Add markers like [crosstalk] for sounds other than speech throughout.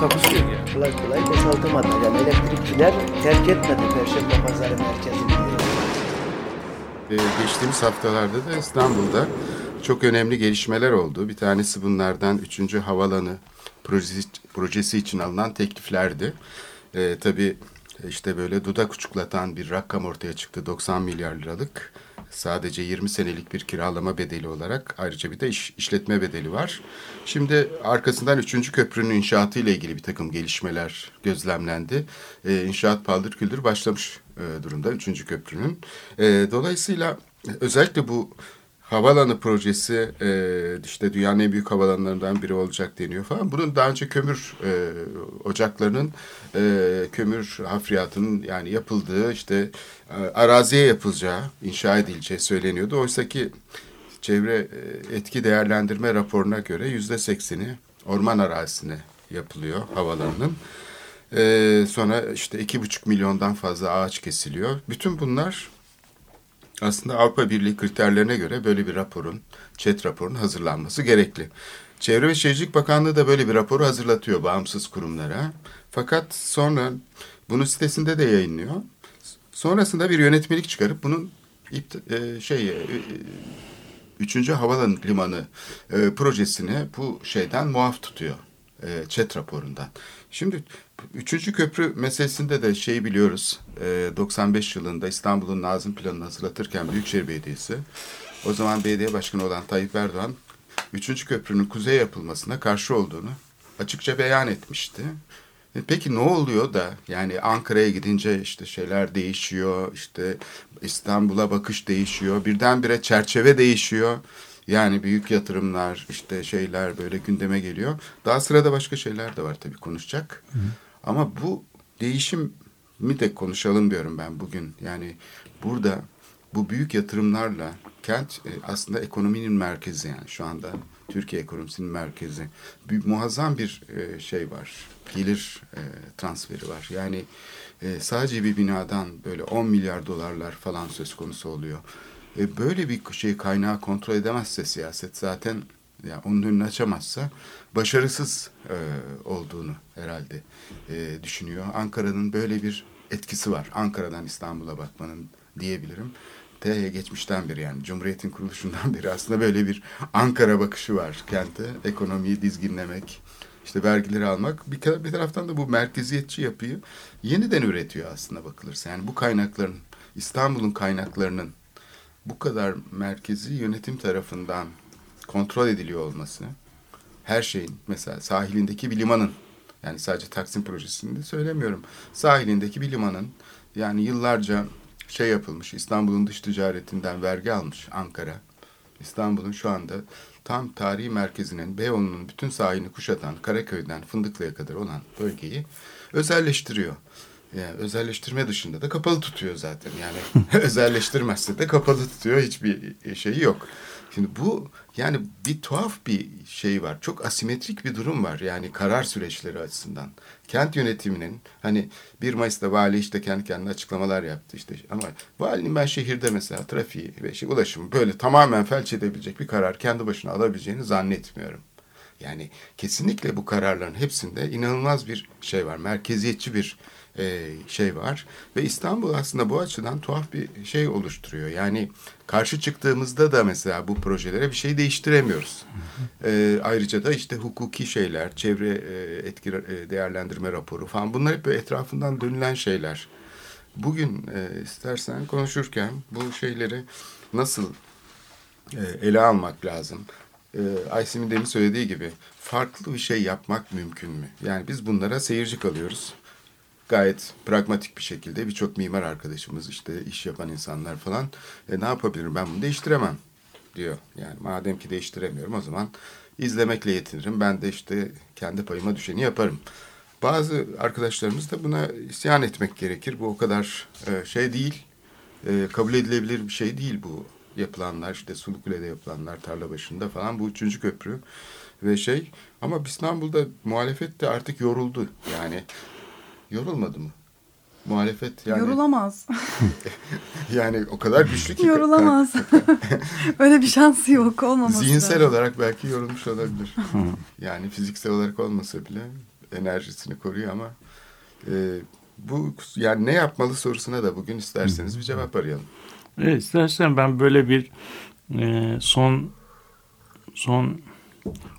Takusuyor ya. kolay kolay boşaltamadı. Yani elektrikçiler terk etmedi Perşembe Pazarı merkezini. Ee, geçtiğimiz haftalarda da İstanbul'da çok önemli gelişmeler oldu. Bir tanesi bunlardan 3. Havalanı projesi, projesi için alınan tekliflerdi. Ee, tabii işte böyle dudak uçuklatan bir rakam ortaya çıktı. 90 milyar liralık. Sadece 20 senelik bir kiralama bedeli olarak ayrıca bir de iş, işletme bedeli var. Şimdi arkasından 3. köprünün inşaatı ile ilgili bir takım gelişmeler gözlemlendi. Ee, inşaat paldır küldür başlamış e, durumda 3. köprünün. E, dolayısıyla özellikle bu Havalanı projesi e, işte dünyanın en büyük havalanlarından biri olacak deniyor falan. Bunun daha önce kömür e, ocaklarının e, kömür hafriyatının yani yapıldığı işte e, araziye yapılacağı, inşa edileceği söyleniyordu. Oysa ki çevre e, etki değerlendirme raporuna göre yüzde sekseni orman arazisine yapılıyor havalanının. E, sonra işte iki buçuk milyondan fazla ağaç kesiliyor. Bütün bunlar aslında Avrupa Birliği kriterlerine göre böyle bir raporun, ÇED raporunun hazırlanması gerekli. Çevre ve Şehircilik Bakanlığı da böyle bir raporu hazırlatıyor bağımsız kurumlara. Fakat sonra bunu sitesinde de yayınlıyor. Sonrasında bir yönetmelik çıkarıp bunun e, şey e, e, Üçüncü Havalan Limanı e, projesini bu şeyden muaf tutuyor. E, ÇED raporundan. Şimdi üçüncü köprü meselesinde de şeyi biliyoruz. E, 95 yılında İstanbul'un Nazım Planı'nı hazırlatırken Büyükşehir Belediyesi o zaman belediye başkanı olan Tayyip Erdoğan üçüncü köprünün kuzeye yapılmasına karşı olduğunu açıkça beyan etmişti. E, Peki ne oluyor da yani Ankara'ya gidince işte şeyler değişiyor, işte İstanbul'a bakış değişiyor, birdenbire çerçeve değişiyor. Yani büyük yatırımlar, işte şeyler böyle gündeme geliyor. Daha sırada başka şeyler de var tabii konuşacak. Ama bu değişimi de konuşalım diyorum ben bugün. Yani burada bu büyük yatırımlarla kent e, aslında ekonominin merkezi yani şu anda Türkiye ekonomisinin merkezi. Bir, muazzam bir e, şey var. Gelir e, transferi var. Yani sadece bir binadan böyle 10 milyar dolarlar falan söz konusu oluyor. Böyle bir şey kaynağı kontrol edemezse siyaset zaten ya onun önünü açamazsa başarısız e, olduğunu herhalde e, düşünüyor. Ankara'nın böyle bir etkisi var. Ankara'dan İstanbul'a bakmanın diyebilirim. T geçmişten beri yani Cumhuriyet'in kuruluşundan [laughs] beri aslında böyle bir Ankara bakışı var kente. Ekonomiyi dizginlemek, işte vergileri almak. Bir, bir taraftan da bu merkeziyetçi yapıyı yeniden üretiyor aslında bakılırsa. Yani bu kaynakların, İstanbul'un kaynaklarının bu kadar merkezi yönetim tarafından kontrol ediliyor olması, her şeyin mesela sahilindeki bir limanın, yani sadece Taksim projesinde söylemiyorum, sahilindeki bir limanın yani yıllarca şey yapılmış, İstanbul'un dış ticaretinden vergi almış Ankara. İstanbul'un şu anda tam tarihi merkezinin, Beyoğlu'nun bütün sahilini kuşatan Karaköy'den Fındıklı'ya kadar olan bölgeyi özelleştiriyor. Yani özelleştirme dışında da kapalı tutuyor zaten. Yani [laughs] özelleştirmezse de kapalı tutuyor. Hiçbir şeyi yok. Şimdi bu yani bir tuhaf bir şey var. Çok asimetrik bir durum var. Yani karar süreçleri açısından. Kent yönetiminin hani 1 Mayıs'ta vali işte kendi kendine açıklamalar yaptı işte ama valinin ben şehirde mesela trafiği ve şey, ulaşımı böyle tamamen felç edebilecek bir karar kendi başına alabileceğini zannetmiyorum. Yani kesinlikle bu kararların hepsinde inanılmaz bir şey var. Merkeziyetçi bir e, şey var. Ve İstanbul aslında bu açıdan tuhaf bir şey oluşturuyor. Yani karşı çıktığımızda da mesela bu projelere bir şey değiştiremiyoruz. E, ayrıca da işte hukuki şeyler, çevre e, etki e, değerlendirme raporu falan bunlar hep etrafından dönülen şeyler. Bugün e, istersen konuşurken bu şeyleri nasıl e, ele almak lazım? E, Aysim'in demin söylediği gibi farklı bir şey yapmak mümkün mü? Yani biz bunlara seyirci kalıyoruz gayet pragmatik bir şekilde birçok mimar arkadaşımız işte iş yapan insanlar falan e, ne yapabilirim ben bunu değiştiremem diyor. Yani madem ki değiştiremiyorum o zaman izlemekle yetinirim. Ben de işte kendi payıma düşeni yaparım. bazı arkadaşlarımız da buna isyan etmek gerekir. Bu o kadar e, şey değil, e, kabul edilebilir bir şey değil bu yapılanlar. İşte Sulukule'de yapılanlar, tarla başında falan bu üçüncü köprü ve şey. Ama İstanbul'da muhalefet de artık yoruldu. Yani yorulmadı mı? Muhalefet yani... Yorulamaz. [laughs] yani o kadar güçlü ki. Yorulamaz. [laughs] Öyle bir şansı yok olmaması Zihinsel lazım. olarak belki yorulmuş olabilir. yani fiziksel olarak olmasa bile enerjisini koruyor ama e, bu yani ne yapmalı sorusuna da bugün isterseniz bir cevap arayalım. Evet istersen ben böyle bir e, son son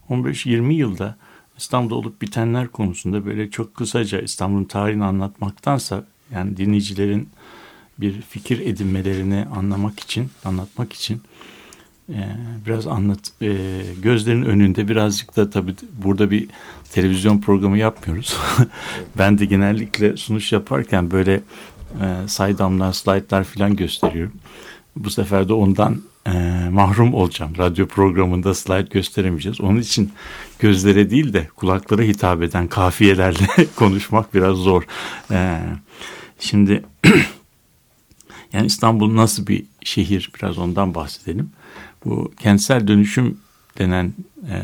15-20 yılda İstanbul'da olup bitenler konusunda böyle çok kısaca İstanbul'un tarihini anlatmaktansa yani dinleyicilerin bir fikir edinmelerini anlamak için, anlatmak için e, biraz anlat e, gözlerin önünde birazcık da tabii burada bir televizyon programı yapmıyoruz. [laughs] ben de genellikle sunuş yaparken böyle e, saydamlar, slaytlar falan gösteriyorum. Bu sefer de ondan e, mahrum olacağım. Radyo programında slide gösteremeyeceğiz. Onun için gözlere değil de kulaklara hitap eden kafiyelerle [laughs] konuşmak biraz zor. E, şimdi [clears throat] yani İstanbul nasıl bir şehir biraz ondan bahsedelim. Bu kentsel dönüşüm denen e,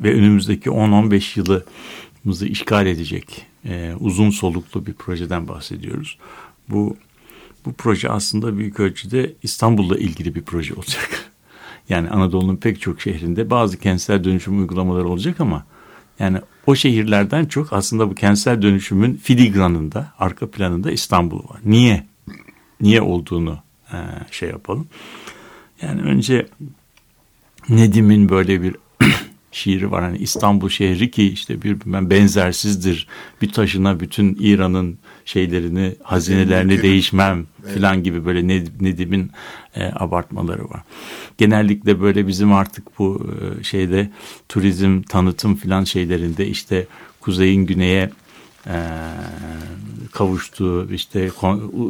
ve önümüzdeki 10-15 yılımızı işgal edecek e, uzun soluklu bir projeden bahsediyoruz. Bu bu proje aslında büyük ölçüde İstanbul'la ilgili bir proje olacak. [laughs] Yani Anadolu'nun pek çok şehrinde bazı kentsel dönüşüm uygulamaları olacak ama yani o şehirlerden çok aslında bu kentsel dönüşümün filigranında, arka planında İstanbul var. Niye? Niye olduğunu e, şey yapalım. Yani önce Nedim'in böyle bir şiiri var. Hani İstanbul şehri ki işte birbirinden benzersizdir. Bir taşına bütün İran'ın şeylerini, hazinelerini değişmem filan gibi böyle Nedim'in e, abartmaları var. Genellikle böyle bizim artık bu e, şeyde turizm, tanıtım filan şeylerinde işte kuzeyin güneye e, kavuştuğu işte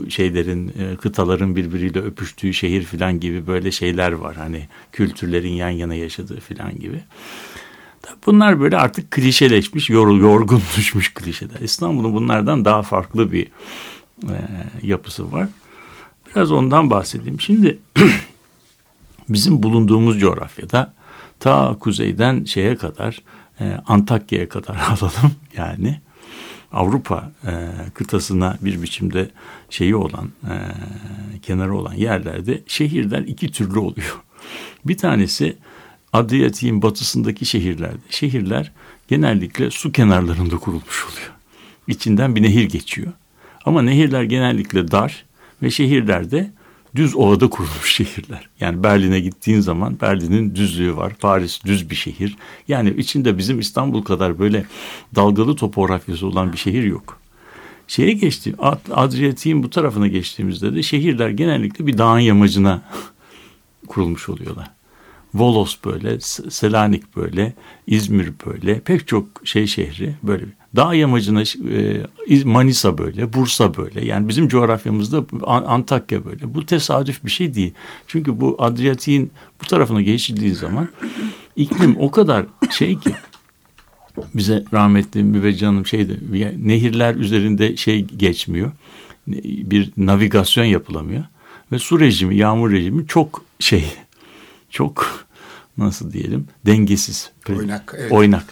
şeylerin e, kıtaların birbiriyle öpüştüğü şehir filan gibi böyle şeyler var hani kültürlerin yan yana yaşadığı filan gibi. Bunlar böyle artık klişeleşmiş, yorul, yorgun [laughs] düşmüş klişeler. İstanbul'un bunlardan daha farklı bir e, yapısı var. Biraz ondan bahsedeyim. Şimdi [clears throat] bizim bulunduğumuz coğrafyada ta kuzeyden şeye kadar e, Antakya'ya kadar [laughs] alalım yani. Avrupa e, kıtasına bir biçimde şeyi olan, e, kenarı olan yerlerde şehirler iki türlü oluyor. Bir tanesi Adriyatik'in batısındaki şehirlerde. Şehirler genellikle su kenarlarında kurulmuş oluyor. İçinden bir nehir geçiyor. Ama nehirler genellikle dar ve şehirlerde düz ovada kurulmuş şehirler. Yani Berlin'e gittiğin zaman Berlin'in düzlüğü var. Paris düz bir şehir. Yani içinde bizim İstanbul kadar böyle dalgalı topografyası olan bir şehir yok. Şeye geçti, Adriyatik'in bu tarafına geçtiğimizde de şehirler genellikle bir dağın yamacına [laughs] kurulmuş oluyorlar. Volos böyle, Selanik böyle, İzmir böyle, pek çok şey şehri böyle. Dağ yamacına e, Manisa böyle, Bursa böyle. Yani bizim coğrafyamızda Antakya böyle. Bu tesadüf bir şey değil. Çünkü bu Adriyatik'in bu tarafına geçildiği zaman iklim o kadar şey ki bize rahmetli mübeccanım şeydi nehirler üzerinde şey geçmiyor. Bir navigasyon yapılamıyor ve su rejimi, yağmur rejimi çok şey çok nasıl diyelim dengesiz. Oynak. Evet. Oynak.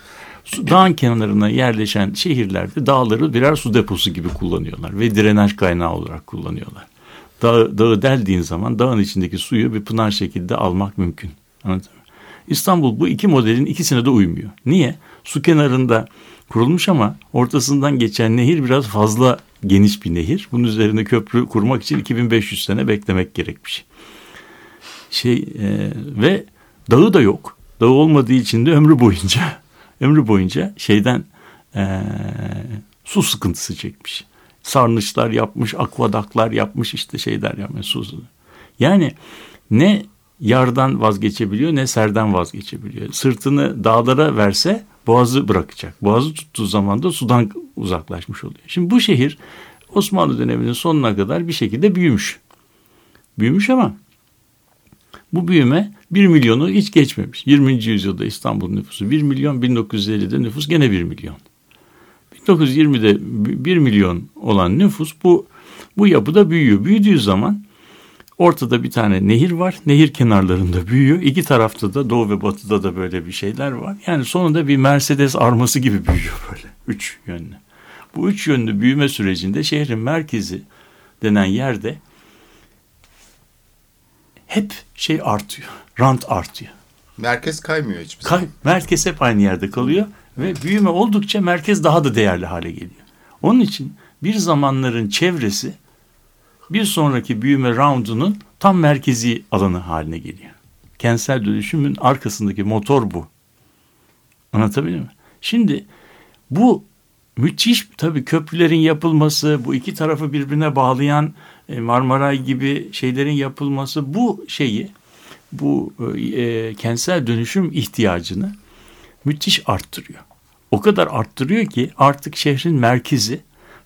Dağın kenarına yerleşen şehirlerde dağları birer su deposu gibi kullanıyorlar ve drenaj kaynağı olarak kullanıyorlar. Dağı, dağı deldiğin zaman dağın içindeki suyu bir pınar şekilde almak mümkün. Anladın mı? İstanbul bu iki modelin ikisine de uymuyor. Niye? Su kenarında kurulmuş ama ortasından geçen nehir biraz fazla geniş bir nehir. Bunun üzerine köprü kurmak için 2500 sene beklemek gerekmiş. Şey e, ve dağı da yok. Dağı olmadığı için de ömrü boyunca [laughs] ömrü boyunca şeyden e, su sıkıntısı çekmiş. Sarnıçlar yapmış, akvadaklar yapmış işte şeyler yapmış su. Yani ne yardan vazgeçebiliyor ne serden vazgeçebiliyor. Sırtını dağlara verse boğazı bırakacak. Boğazı tuttuğu zaman da sudan uzaklaşmış oluyor. Şimdi bu şehir Osmanlı döneminin sonuna kadar bir şekilde büyümüş. Büyümüş ama bu büyüme 1 milyonu hiç geçmemiş. 20. yüzyılda İstanbul nüfusu 1 milyon, 1950'de nüfus gene 1 milyon. 1920'de 1 milyon olan nüfus bu bu yapıda büyüyor. Büyüdüğü zaman ortada bir tane nehir var. Nehir kenarlarında büyüyor. İki tarafta da doğu ve batıda da böyle bir şeyler var. Yani sonunda bir Mercedes arması gibi büyüyor böyle. Üç yönlü. Bu üç yönlü büyüme sürecinde şehrin merkezi denen yerde hep şey artıyor. Rant artıyor. Merkez kaymıyor hiçbir Kay, zaman. merkez hep aynı yerde kalıyor ve büyüme oldukça merkez daha da değerli hale geliyor. Onun için bir zamanların çevresi bir sonraki büyüme roundunun tam merkezi alanı haline geliyor. Kentsel dönüşümün arkasındaki motor bu. Anlatabiliyor muyum? Şimdi bu müthiş tabii köprülerin yapılması, bu iki tarafı birbirine bağlayan Marmaray gibi şeylerin yapılması bu şeyi, bu e, kentsel dönüşüm ihtiyacını müthiş arttırıyor. O kadar arttırıyor ki artık şehrin merkezi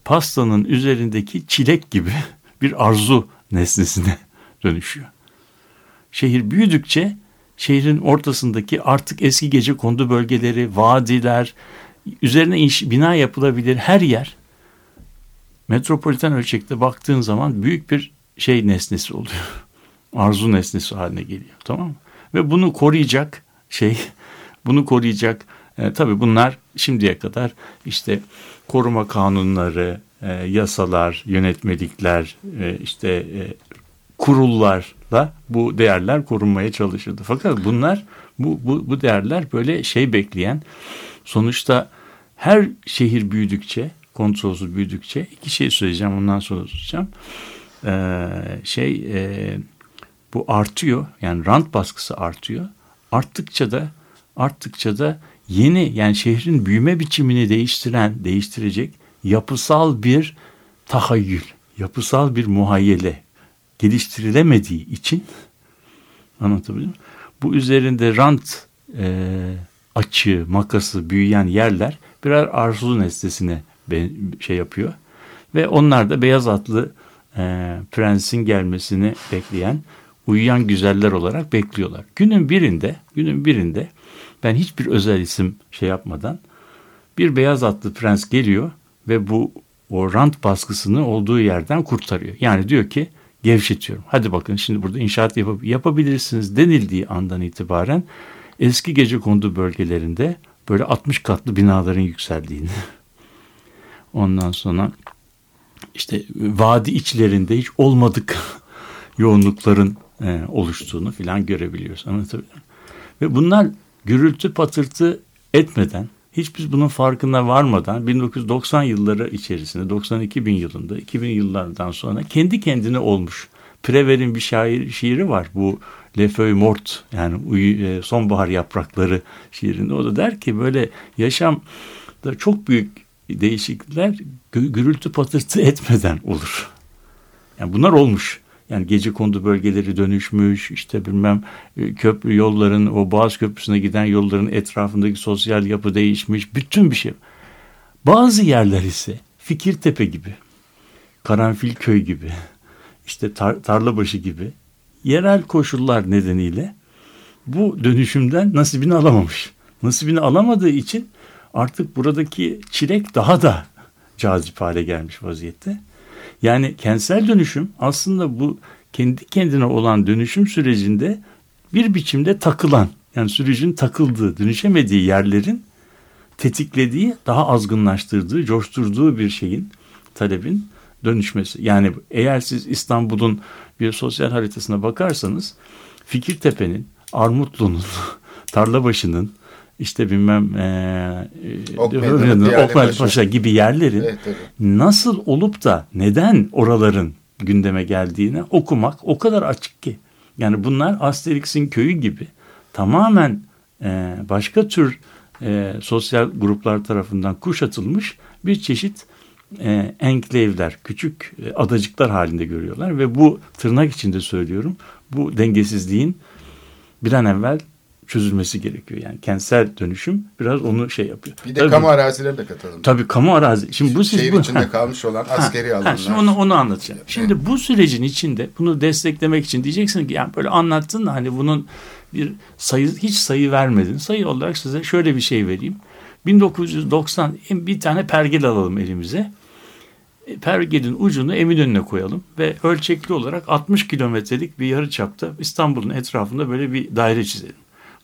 pastanın üzerindeki çilek gibi [laughs] bir arzu nesnesine [laughs] dönüşüyor. Şehir büyüdükçe şehrin ortasındaki artık eski gece kondu bölgeleri, vadiler, üzerine inş, bina yapılabilir her yer metropoliten ölçekte baktığın zaman büyük bir şey nesnesi oluyor. [laughs] Arzu nesnesi haline geliyor. Tamam mı? Ve bunu koruyacak şey, [laughs] bunu koruyacak e, tabii bunlar şimdiye kadar işte koruma kanunları, e, yasalar, yönetmelikler, e, işte e, kurullarla bu değerler korunmaya çalışıldı. Fakat bunlar bu, bu, bu değerler böyle şey bekleyen sonuçta her şehir büyüdükçe kontrolsüz büyüdükçe iki şey söyleyeceğim ondan sonra söyleyeceğim. Ee, şey e, bu artıyor yani rant baskısı artıyor. Arttıkça da arttıkça da yeni yani şehrin büyüme biçimini değiştiren, değiştirecek yapısal bir tahayyül, yapısal bir muhayyele geliştirilemediği için anlatabiliyor muyum? Bu üzerinde rant e, açığı, makası büyüyen yerler birer arzu nesnesine şey yapıyor. Ve onlar da beyaz atlı e, prensin gelmesini bekleyen uyuyan güzeller olarak bekliyorlar. Günün birinde, günün birinde ben hiçbir özel isim şey yapmadan bir beyaz atlı prens geliyor ve bu o rant baskısını olduğu yerden kurtarıyor. Yani diyor ki gevşetiyorum. Hadi bakın şimdi burada inşaat yap yapabilirsiniz denildiği andan itibaren eski gece kondu bölgelerinde böyle 60 katlı binaların yükseldiğini ondan sonra işte vadi içlerinde hiç olmadık [laughs] yoğunlukların e, oluştuğunu filan görebiliyoruz. Anlatabiliyor? Ve bunlar gürültü patırtı etmeden hiç biz bunun farkına varmadan 1990 yılları içerisinde 92 bin yılında 2000 yıllardan sonra kendi kendine olmuş. Prever'in bir şair, şiiri var bu Le Feuille Mort yani uyu, sonbahar yaprakları şiirinde. O da der ki böyle yaşamda çok büyük değişiklikler gürültü patırtı etmeden olur. Yani bunlar olmuş. Yani gece kondu bölgeleri dönüşmüş, işte bilmem köprü yolların, o Boğaz Köprüsü'ne giden yolların etrafındaki sosyal yapı değişmiş, bütün bir şey. Bazı yerler ise Fikirtepe gibi, Karanfilköy gibi, işte tar Tarlabaşı gibi yerel koşullar nedeniyle bu dönüşümden nasibini alamamış. Nasibini alamadığı için artık buradaki çilek daha da cazip hale gelmiş vaziyette. Yani kentsel dönüşüm aslında bu kendi kendine olan dönüşüm sürecinde bir biçimde takılan yani sürecin takıldığı, dönüşemediği yerlerin tetiklediği, daha azgınlaştırdığı, coşturduğu bir şeyin, talebin dönüşmesi. Yani eğer siz İstanbul'un bir sosyal haritasına bakarsanız Fikirtepe'nin, Armutlu'nun, [laughs] Tarlabaşı'nın, işte bilmem e, Okmel Paşa gibi yerlerin evet, evet. nasıl olup da neden oraların gündeme geldiğini okumak o kadar açık ki. Yani bunlar Asterix'in köyü gibi tamamen e, başka tür e, sosyal gruplar tarafından kuşatılmış bir çeşit e, enklevler, küçük e, adacıklar halinde görüyorlar ve bu tırnak içinde söylüyorum bu dengesizliğin bir an evvel çözülmesi gerekiyor. Yani kentsel dönüşüm biraz onu şey yapıyor. Bir de tabii, kamu arazileri de katalım. Tabii kamu arazi. Şimdi bu siz şehir bu, içinde ha, kalmış olan askeri ha, alanlar. Ha, şimdi onu onu anlatacağım. Şimdi bu sürecin içinde bunu desteklemek için diyeceksin ki yani böyle anlattın da hani bunun bir sayı hiç sayı vermedin. Sayı olarak size şöyle bir şey vereyim. 1990 bir tane pergel alalım elimize. E, pergelin ucunu Eminönü'ne koyalım ve ölçekli olarak 60 kilometrelik bir yarı çapta İstanbul'un etrafında böyle bir daire çizelim.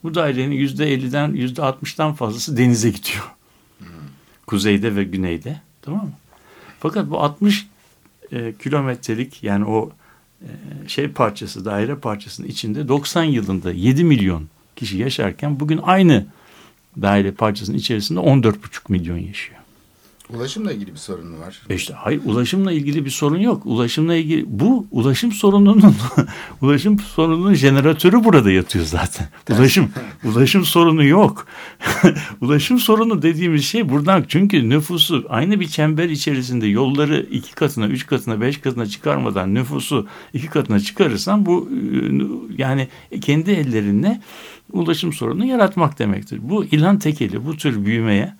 Bu dairenin %50'den %60'dan fazlası denize gidiyor. Kuzeyde ve güneyde. Tamam mı? Fakat bu 60 e, kilometrelik yani o e, şey parçası, daire parçasının içinde 90 yılında 7 milyon kişi yaşarken bugün aynı daire parçasının içerisinde 14,5 milyon yaşıyor. Ulaşımla ilgili bir sorun var. E işte hayır ulaşımla ilgili bir sorun yok. Ulaşımla ilgili bu ulaşım sorununun [laughs] ulaşım sorununun jeneratörü burada yatıyor zaten. [laughs] Ulaşım ulaşım sorunu yok. [laughs] ulaşım sorunu dediğimiz şey buradan çünkü nüfusu aynı bir çember içerisinde yolları iki katına, üç katına, beş katına çıkarmadan nüfusu iki katına çıkarırsan bu yani kendi ellerinle ulaşım sorunu yaratmak demektir. Bu İlhan Tekeli bu tür büyümeye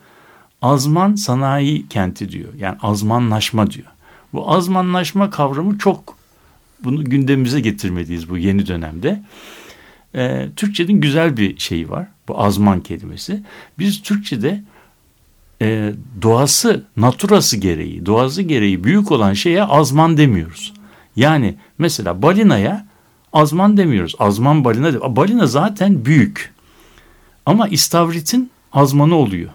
azman sanayi kenti diyor. Yani azmanlaşma diyor. Bu azmanlaşma kavramı çok bunu gündemimize getirmeliyiz bu yeni dönemde. Ee, Türkçenin güzel bir şeyi var. Bu azman kelimesi. Biz Türkçe'de e, doğası, naturası gereği, doğası gereği büyük olan şeye azman demiyoruz. Yani mesela balinaya azman demiyoruz. Azman balina balina zaten büyük. Ama istavritin azmanı oluyor.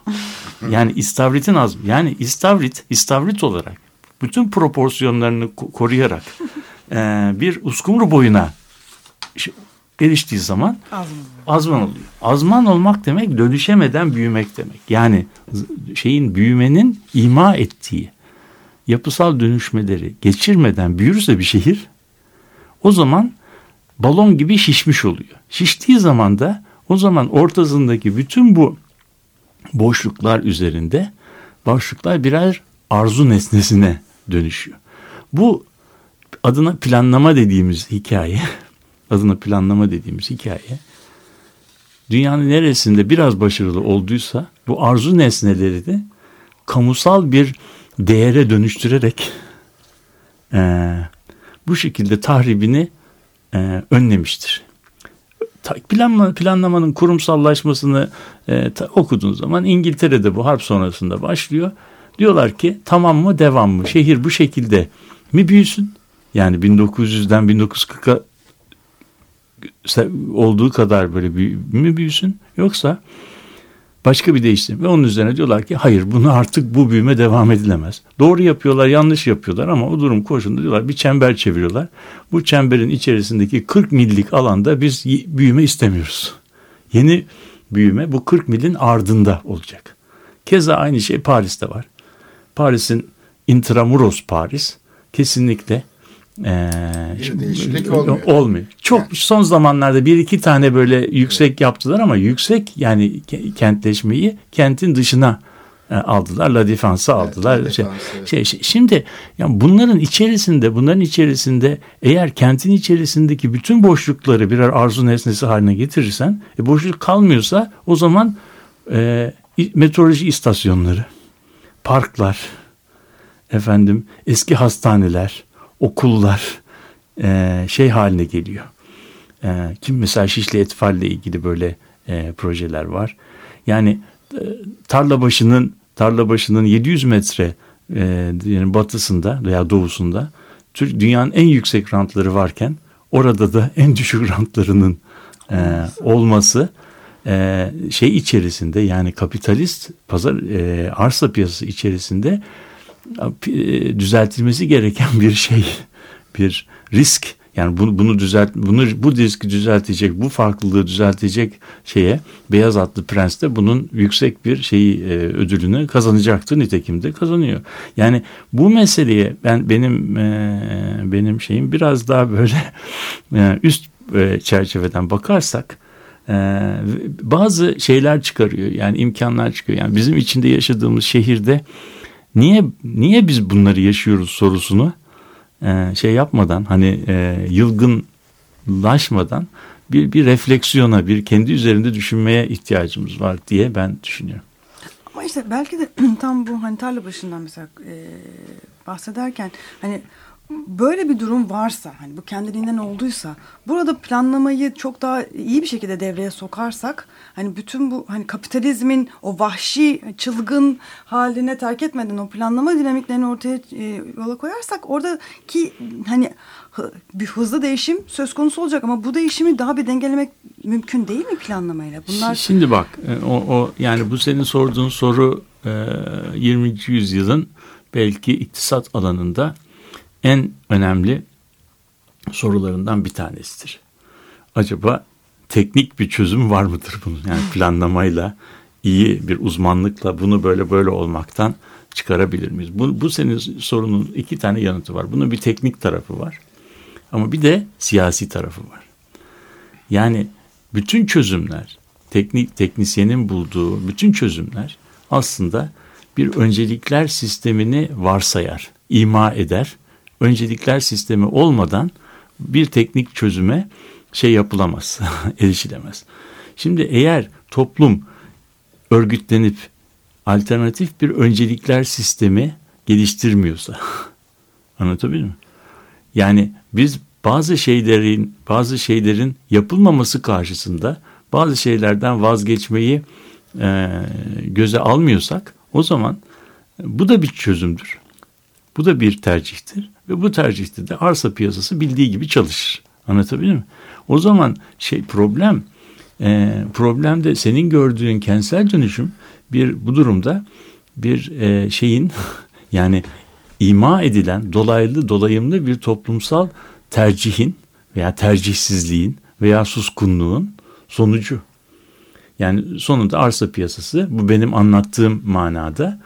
Yani istavritin az yani istavrit istavrit olarak bütün proporsiyonlarını koruyarak [laughs] e, bir uskumru boyuna eriştiği zaman azman. azman oluyor. Azman olmak demek dönüşemeden büyümek demek. Yani şeyin büyümenin ima ettiği yapısal dönüşmeleri geçirmeden büyürse bir şehir o zaman balon gibi şişmiş oluyor. Şiştiği zaman da o zaman ortasındaki bütün bu boşluklar üzerinde boşluklar birer arzu nesnesine dönüşüyor. Bu adına planlama dediğimiz hikaye, [laughs] adına planlama dediğimiz hikaye dünyanın neresinde biraz başarılı olduysa bu arzu nesneleri de kamusal bir değere dönüştürerek e, bu şekilde tahribini e, önlemiştir planlama, planlamanın kurumsallaşmasını e, ta, okuduğun zaman İngiltere'de bu harp sonrasında başlıyor. Diyorlar ki tamam mı devam mı? Şehir bu şekilde mi büyüsün? Yani 1900'den 1940'a olduğu kadar böyle büyü, mi büyüsün? Yoksa başka bir değişim. Ve onun üzerine diyorlar ki hayır bunu artık bu büyüme devam edilemez. Doğru yapıyorlar yanlış yapıyorlar ama o durum koşulunda diyorlar bir çember çeviriyorlar. Bu çemberin içerisindeki 40 millik alanda biz büyüme istemiyoruz. Yeni büyüme bu 40 milin ardında olacak. Keza aynı şey Paris'te var. Paris'in intramuros Paris kesinlikle ee, değişiklik olmuyor. Olmuyor. Çok yani. son zamanlarda bir iki tane böyle yüksek evet. yaptılar ama yüksek yani kentleşmeyi kentin dışına e, aldılar. La Défense'ı aldılar. Evet, şey, şey, şey, şimdi yani bunların içerisinde bunların içerisinde eğer kentin içerisindeki bütün boşlukları birer arzu nesnesi haline getirirsen e, boşluk kalmıyorsa o zaman e, meteoroloji istasyonları, parklar, efendim eski hastaneler, okullar e, şey haline geliyor. E, kim mesela Şişli Etfal ile ilgili böyle e, projeler var. Yani e, tarla başının tarla başının 700 metre e, yani batısında veya doğusunda dünyanın en yüksek rantları varken orada da [laughs] en düşük rantlarının e, olması e, şey içerisinde yani kapitalist pazar e, arsa piyasası içerisinde düzeltilmesi gereken bir şey, bir risk. Yani bunu, bunu düzelt, bunu bu riski düzeltecek, bu farklılığı düzeltecek şeye Beyaz Atlı Prens de bunun yüksek bir şeyi e, ödülünü kazanacaktı. Nitekim de kazanıyor. Yani bu meseleye ben benim e, benim şeyim biraz daha böyle e, üst e, çerçeveden bakarsak e, bazı şeyler çıkarıyor. Yani imkanlar çıkıyor. Yani bizim içinde yaşadığımız şehirde niye niye biz bunları yaşıyoruz sorusunu e, şey yapmadan hani e, yılgınlaşmadan bir bir refleksiyona bir kendi üzerinde düşünmeye ihtiyacımız var diye ben düşünüyorum. Ama işte belki de [clears throat] tam bu hani tarla başından mesela e, bahsederken hani böyle bir durum varsa hani bu kendiliğinden olduysa burada planlamayı çok daha iyi bir şekilde devreye sokarsak hani bütün bu hani kapitalizmin o vahşi çılgın haline terk etmeden o planlama dinamiklerini ortaya e, yola koyarsak oradaki hani bir hızlı değişim söz konusu olacak ama bu değişimi daha bir dengelemek mümkün değil mi planlamayla? Bunlar Şi- Şimdi bak e, o, o yani bu senin sorduğun soru e, 20. yüzyılın belki iktisat alanında en önemli sorularından bir tanesidir. Acaba teknik bir çözüm var mıdır bunun? Yani [laughs] planlamayla iyi bir uzmanlıkla bunu böyle böyle olmaktan çıkarabilir miyiz? Bu, bu senin sorunun iki tane yanıtı var. Bunun bir teknik tarafı var. Ama bir de siyasi tarafı var. Yani bütün çözümler, teknik teknisyenin bulduğu bütün çözümler aslında bir öncelikler sistemini varsayar, ima eder. Öncelikler sistemi olmadan bir teknik çözüme şey yapılamaz, [laughs] erişilemez. Şimdi eğer toplum örgütlenip alternatif bir öncelikler sistemi geliştirmiyorsa [laughs] anlatabiliyor muyum? Yani biz bazı şeylerin bazı şeylerin yapılmaması karşısında bazı şeylerden vazgeçmeyi e, göze almıyorsak o zaman bu da bir çözümdür. Bu da bir tercihtir ve bu tercihte de arsa piyasası bildiği gibi çalışır. Anlatabiliyor muyum? O zaman şey problem e, problem de senin gördüğün kentsel dönüşüm bir bu durumda bir e, şeyin [laughs] yani ima edilen dolaylı dolayımlı bir toplumsal tercihin veya tercihsizliğin veya suskunluğun sonucu. Yani sonunda arsa piyasası bu benim anlattığım manada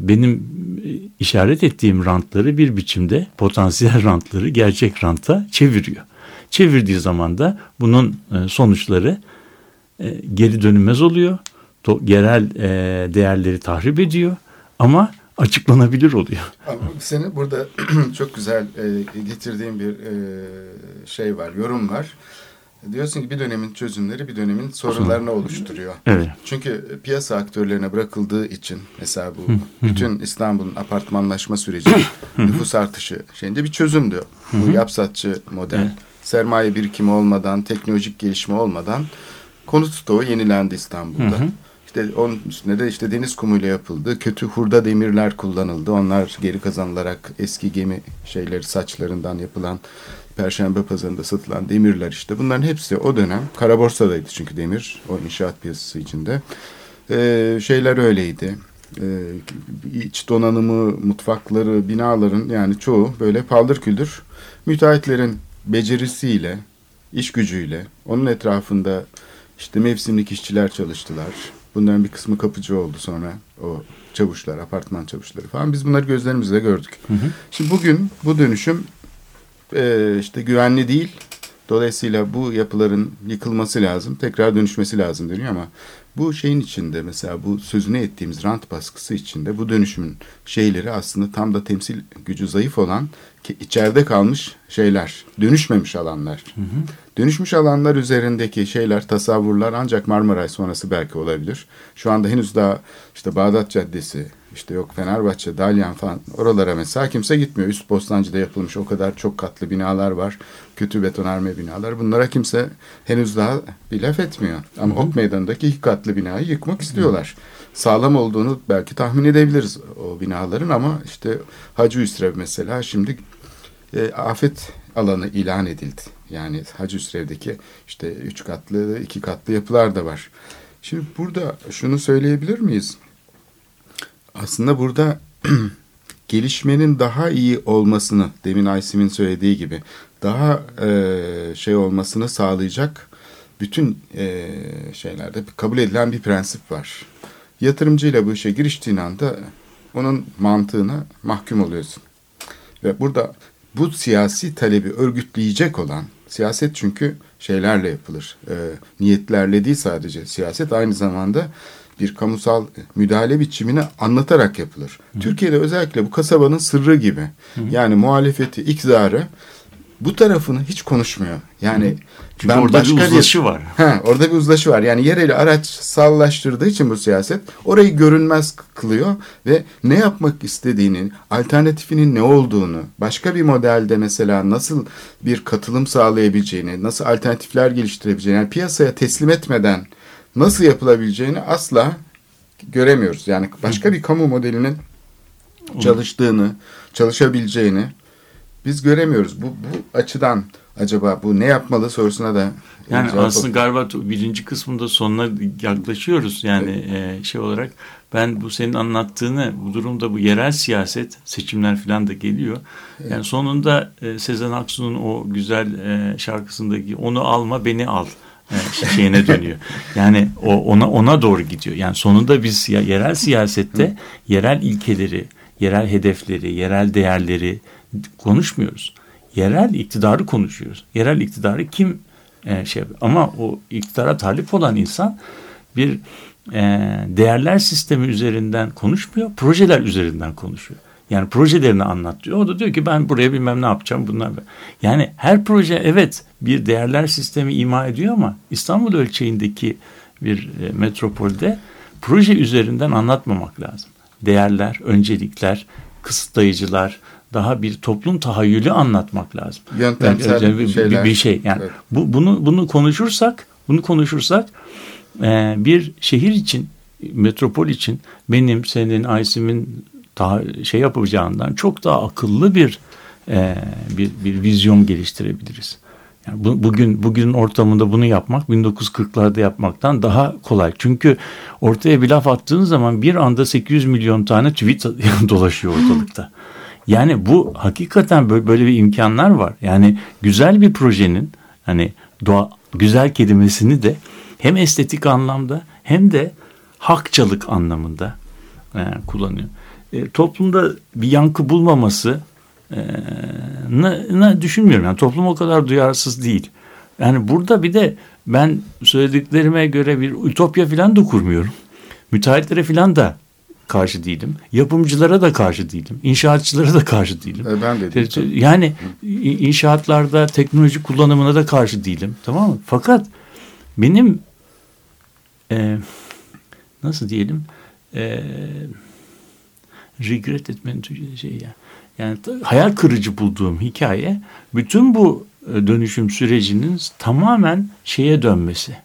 benim işaret ettiğim rantları bir biçimde potansiyel [laughs] rantları gerçek ranta çeviriyor. Çevirdiği zaman da bunun e, sonuçları e, geri dönülmez oluyor. Yerel e, değerleri tahrip ediyor ama açıklanabilir oluyor. [laughs] Seni burada [clears throat] çok güzel getirdiğim bir şey var, yorum var. Diyorsun ki bir dönemin çözümleri bir dönemin sorunlarını oluşturuyor. Evet. Çünkü piyasa aktörlerine bırakıldığı için mesela bu bütün İstanbul'un apartmanlaşma süreci, nüfus artışı şeyinde bir çözümdü. Bu yapsatçı model. Evet. Sermaye birikimi olmadan, teknolojik gelişme olmadan konut stoğu yenilendi İstanbul'da. İşte onun üstüne de işte deniz kumuyla yapıldı. Kötü hurda demirler kullanıldı. Onlar geri kazanılarak eski gemi şeyleri saçlarından yapılan Perşembe pazarında satılan demirler işte. Bunların hepsi o dönem kara borsadaydı çünkü demir o inşaat piyasası içinde. Ee, şeyler öyleydi. Ee, iç donanımı, mutfakları, binaların yani çoğu böyle paldır küldür. Müteahhitlerin becerisiyle, iş gücüyle onun etrafında işte mevsimlik işçiler çalıştılar. Bunların bir kısmı kapıcı oldu sonra o çavuşlar, apartman çavuşları falan. Biz bunları gözlerimizle gördük. Şimdi bugün bu dönüşüm e, işte güvenli değil. Dolayısıyla bu yapıların yıkılması lazım, tekrar dönüşmesi lazım deniyor ama bu şeyin içinde mesela bu sözünü ettiğimiz rant baskısı içinde bu dönüşümün şeyleri aslında tam da temsil gücü zayıf olan içeride kalmış şeyler, dönüşmemiş alanlar. Dönüşmüş alanlar üzerindeki şeyler, tasavvurlar ancak Marmaray sonrası belki olabilir. Şu anda henüz daha işte Bağdat Caddesi, işte yok Fenerbahçe, Dalyan falan oralara mesela kimse gitmiyor. Üst Bostancı'da yapılmış o kadar çok katlı binalar var. Kötü betonarme binalar. Bunlara kimse henüz daha bir laf etmiyor. Ama Ok Meydanı'ndaki iki katlı binayı yıkmak istiyorlar. Sağlam olduğunu belki tahmin edebiliriz o binaların ama işte Hacı Üsrev mesela şimdi e, afet alanı ilan edildi. Yani Hacı Üsrev'deki işte üç katlı, iki katlı yapılar da var. Şimdi burada şunu söyleyebilir miyiz? Aslında burada [clears throat] gelişmenin daha iyi olmasını, demin Aysim'in söylediği gibi, daha e, şey olmasını sağlayacak bütün e, şeylerde kabul edilen bir prensip var. Yatırımcıyla bu işe giriştiğin anda onun mantığına mahkum oluyorsun. Ve burada bu siyasi talebi örgütleyecek olan siyaset çünkü şeylerle yapılır. E, niyetlerle değil sadece siyaset aynı zamanda bir kamusal müdahale biçimini anlatarak yapılır. Türkiye'de özellikle bu kasabanın sırrı gibi. Yani muhalefeti, iktidarı bu tarafını hiç konuşmuyor. Yani Çünkü orada bir uzlaşı var. He, orada bir uzlaşı var. Yani yereli araç sallaştırdığı için bu siyaset orayı görünmez kılıyor ve ne yapmak istediğini, alternatifinin ne olduğunu, başka bir modelde mesela nasıl bir katılım sağlayabileceğini, nasıl alternatifler geliştirebileceğini, yani piyasaya teslim etmeden nasıl yapılabileceğini asla göremiyoruz. Yani başka bir kamu modelinin çalıştığını, çalışabileceğini biz göremiyoruz. Bu, bu açıdan acaba bu ne yapmalı sorusuna da yani aslında galiba birinci kısmında sonuna yaklaşıyoruz. Yani evet. e, şey olarak ben bu senin anlattığını bu durumda bu yerel siyaset seçimler falan da geliyor. Evet. Yani sonunda e, Sezen Aksu'nun o güzel e, şarkısındaki onu alma beni al şeyine dönüyor. Yani o ona ona doğru gidiyor. Yani sonunda biz yerel siyasette yerel ilkeleri, yerel hedefleri, yerel değerleri konuşmuyoruz. Yerel iktidarı konuşuyoruz. Yerel iktidarı kim e, şey ama o iktidara talip olan insan bir e, değerler sistemi üzerinden konuşmuyor, projeler üzerinden konuşuyor. Yani projelerini anlatıyor. O da diyor ki ben buraya bilmem ne yapacağım bunlar. Yani her proje evet bir değerler sistemi ima ediyor ama İstanbul ölçeğindeki bir e, metropolde proje üzerinden anlatmamak lazım. Değerler, öncelikler, kısıtlayıcılar, daha bir toplum tahayyülü anlatmak lazım. Yöntemsel yani, bir, şeyler. Bir şey yani evet. bu, bunu bunu konuşursak, bunu konuşursak e, bir şehir için, metropol için benim, senin, Aysim'in daha şey yapacağından çok daha akıllı bir e, bir, bir vizyon geliştirebiliriz. Yani bu, bugün bugünün ortamında bunu yapmak 1940'larda yapmaktan daha kolay. Çünkü ortaya bir laf attığın zaman bir anda 800 milyon tane tweet [laughs] dolaşıyor ortalıkta. Yani bu hakikaten böyle, böyle bir imkanlar var. Yani güzel bir projenin hani doğa güzel kelimesini de hem estetik anlamda hem de hakçalık anlamında e, kullanıyor. E, toplumda bir yankı bulmaması e, ne düşünmüyorum. Yani toplum o kadar duyarsız değil. Yani burada bir de ben söylediklerime göre bir ütopya falan da kurmuyorum. Müteahhitlere falan da karşı değilim. Yapımcılara da karşı değilim. İnşaatçılara da karşı değilim. E ben de değilim. Yani inşaatlarda teknoloji kullanımına da karşı değilim. Tamam mı? Fakat benim e, nasıl diyelim e, regret etmenin şey ya. Yani hayal kırıcı bulduğum hikaye bütün bu e, dönüşüm sürecinin tamamen şeye dönmesi.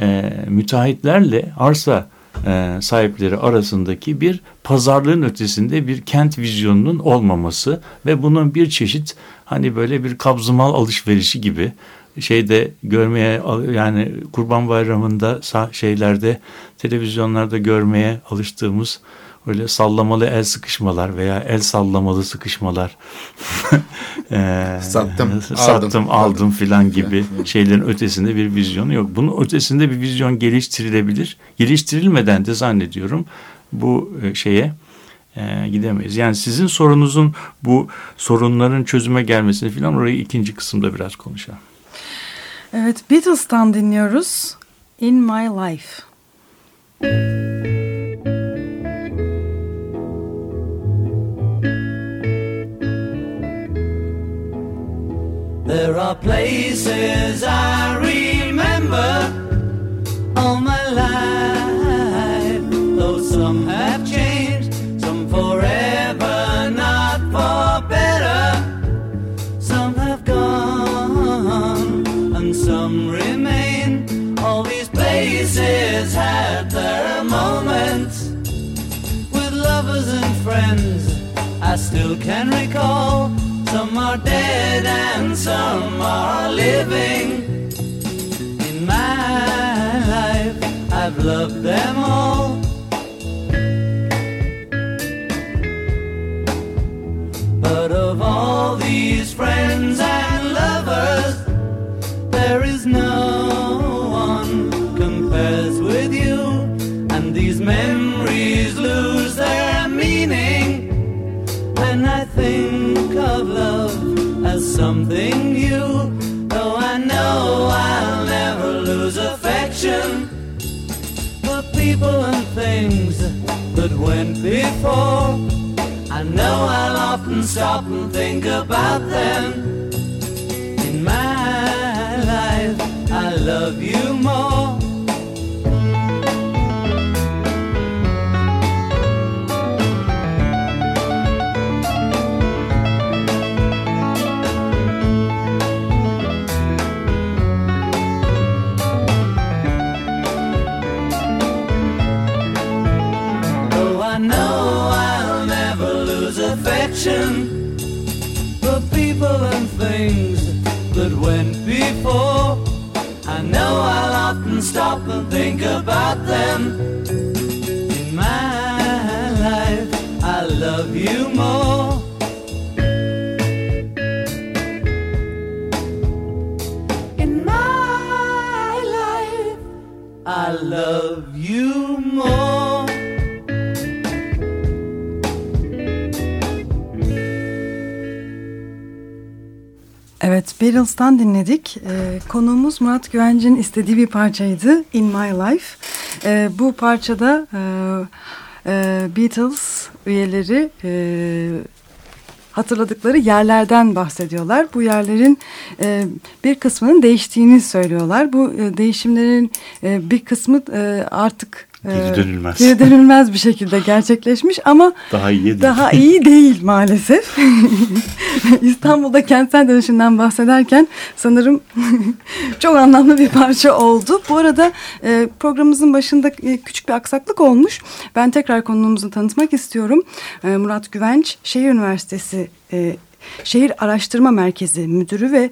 E, müteahhitlerle arsa e, sahipleri arasındaki bir pazarlığın ötesinde bir kent vizyonunun olmaması ve bunun bir çeşit hani böyle bir kabzımal alışverişi gibi şeyde görmeye yani Kurban Bayramı'nda şeylerde televizyonlarda görmeye alıştığımız öyle sallamalı el sıkışmalar veya el sallamalı sıkışmalar [laughs] e, sattım, sattım aldım, aldım filan gibi şeylerin ötesinde bir vizyonu yok. Bunun ötesinde bir vizyon geliştirilebilir. Geliştirilmeden de zannediyorum bu e, şeye e, gidemeyiz. Yani sizin sorunuzun bu sorunların çözüme gelmesini filan orayı ikinci kısımda biraz konuşalım. Evet Beatles'tan dinliyoruz. In My Life. There are places I remember all my life, though some have changed, some forever, not for better. Some have gone and some remain. All these places had their moments with lovers and friends. I still can recall some are dead and some are living. In my life, I've loved them all. that went before. I know I'll often stop and think about them. In my life, I love you more. Affection for people and things that went before. I know I'll often stop and think about them. In my life, I love you more. Beatles'tan dinledik. Ee, konuğumuz Murat Güvenc'in istediği bir parçaydı, In My Life. Ee, bu parçada e, e, Beatles üyeleri e, hatırladıkları yerlerden bahsediyorlar. Bu yerlerin e, bir kısmının değiştiğini söylüyorlar. Bu e, değişimlerin e, bir kısmı e, artık Geri dönülmez. geri dönülmez bir şekilde gerçekleşmiş ama Daha iyi değil. daha iyi değil maalesef. [laughs] İstanbul'da kentsel dönüşümden bahsederken sanırım [laughs] çok anlamlı bir parça oldu. Bu arada e, programımızın başında e, küçük bir aksaklık olmuş. Ben tekrar konuğumuzu tanıtmak istiyorum. E, Murat Güvenç, Şehir Üniversitesi Şehir Araştırma Merkezi Müdürü ve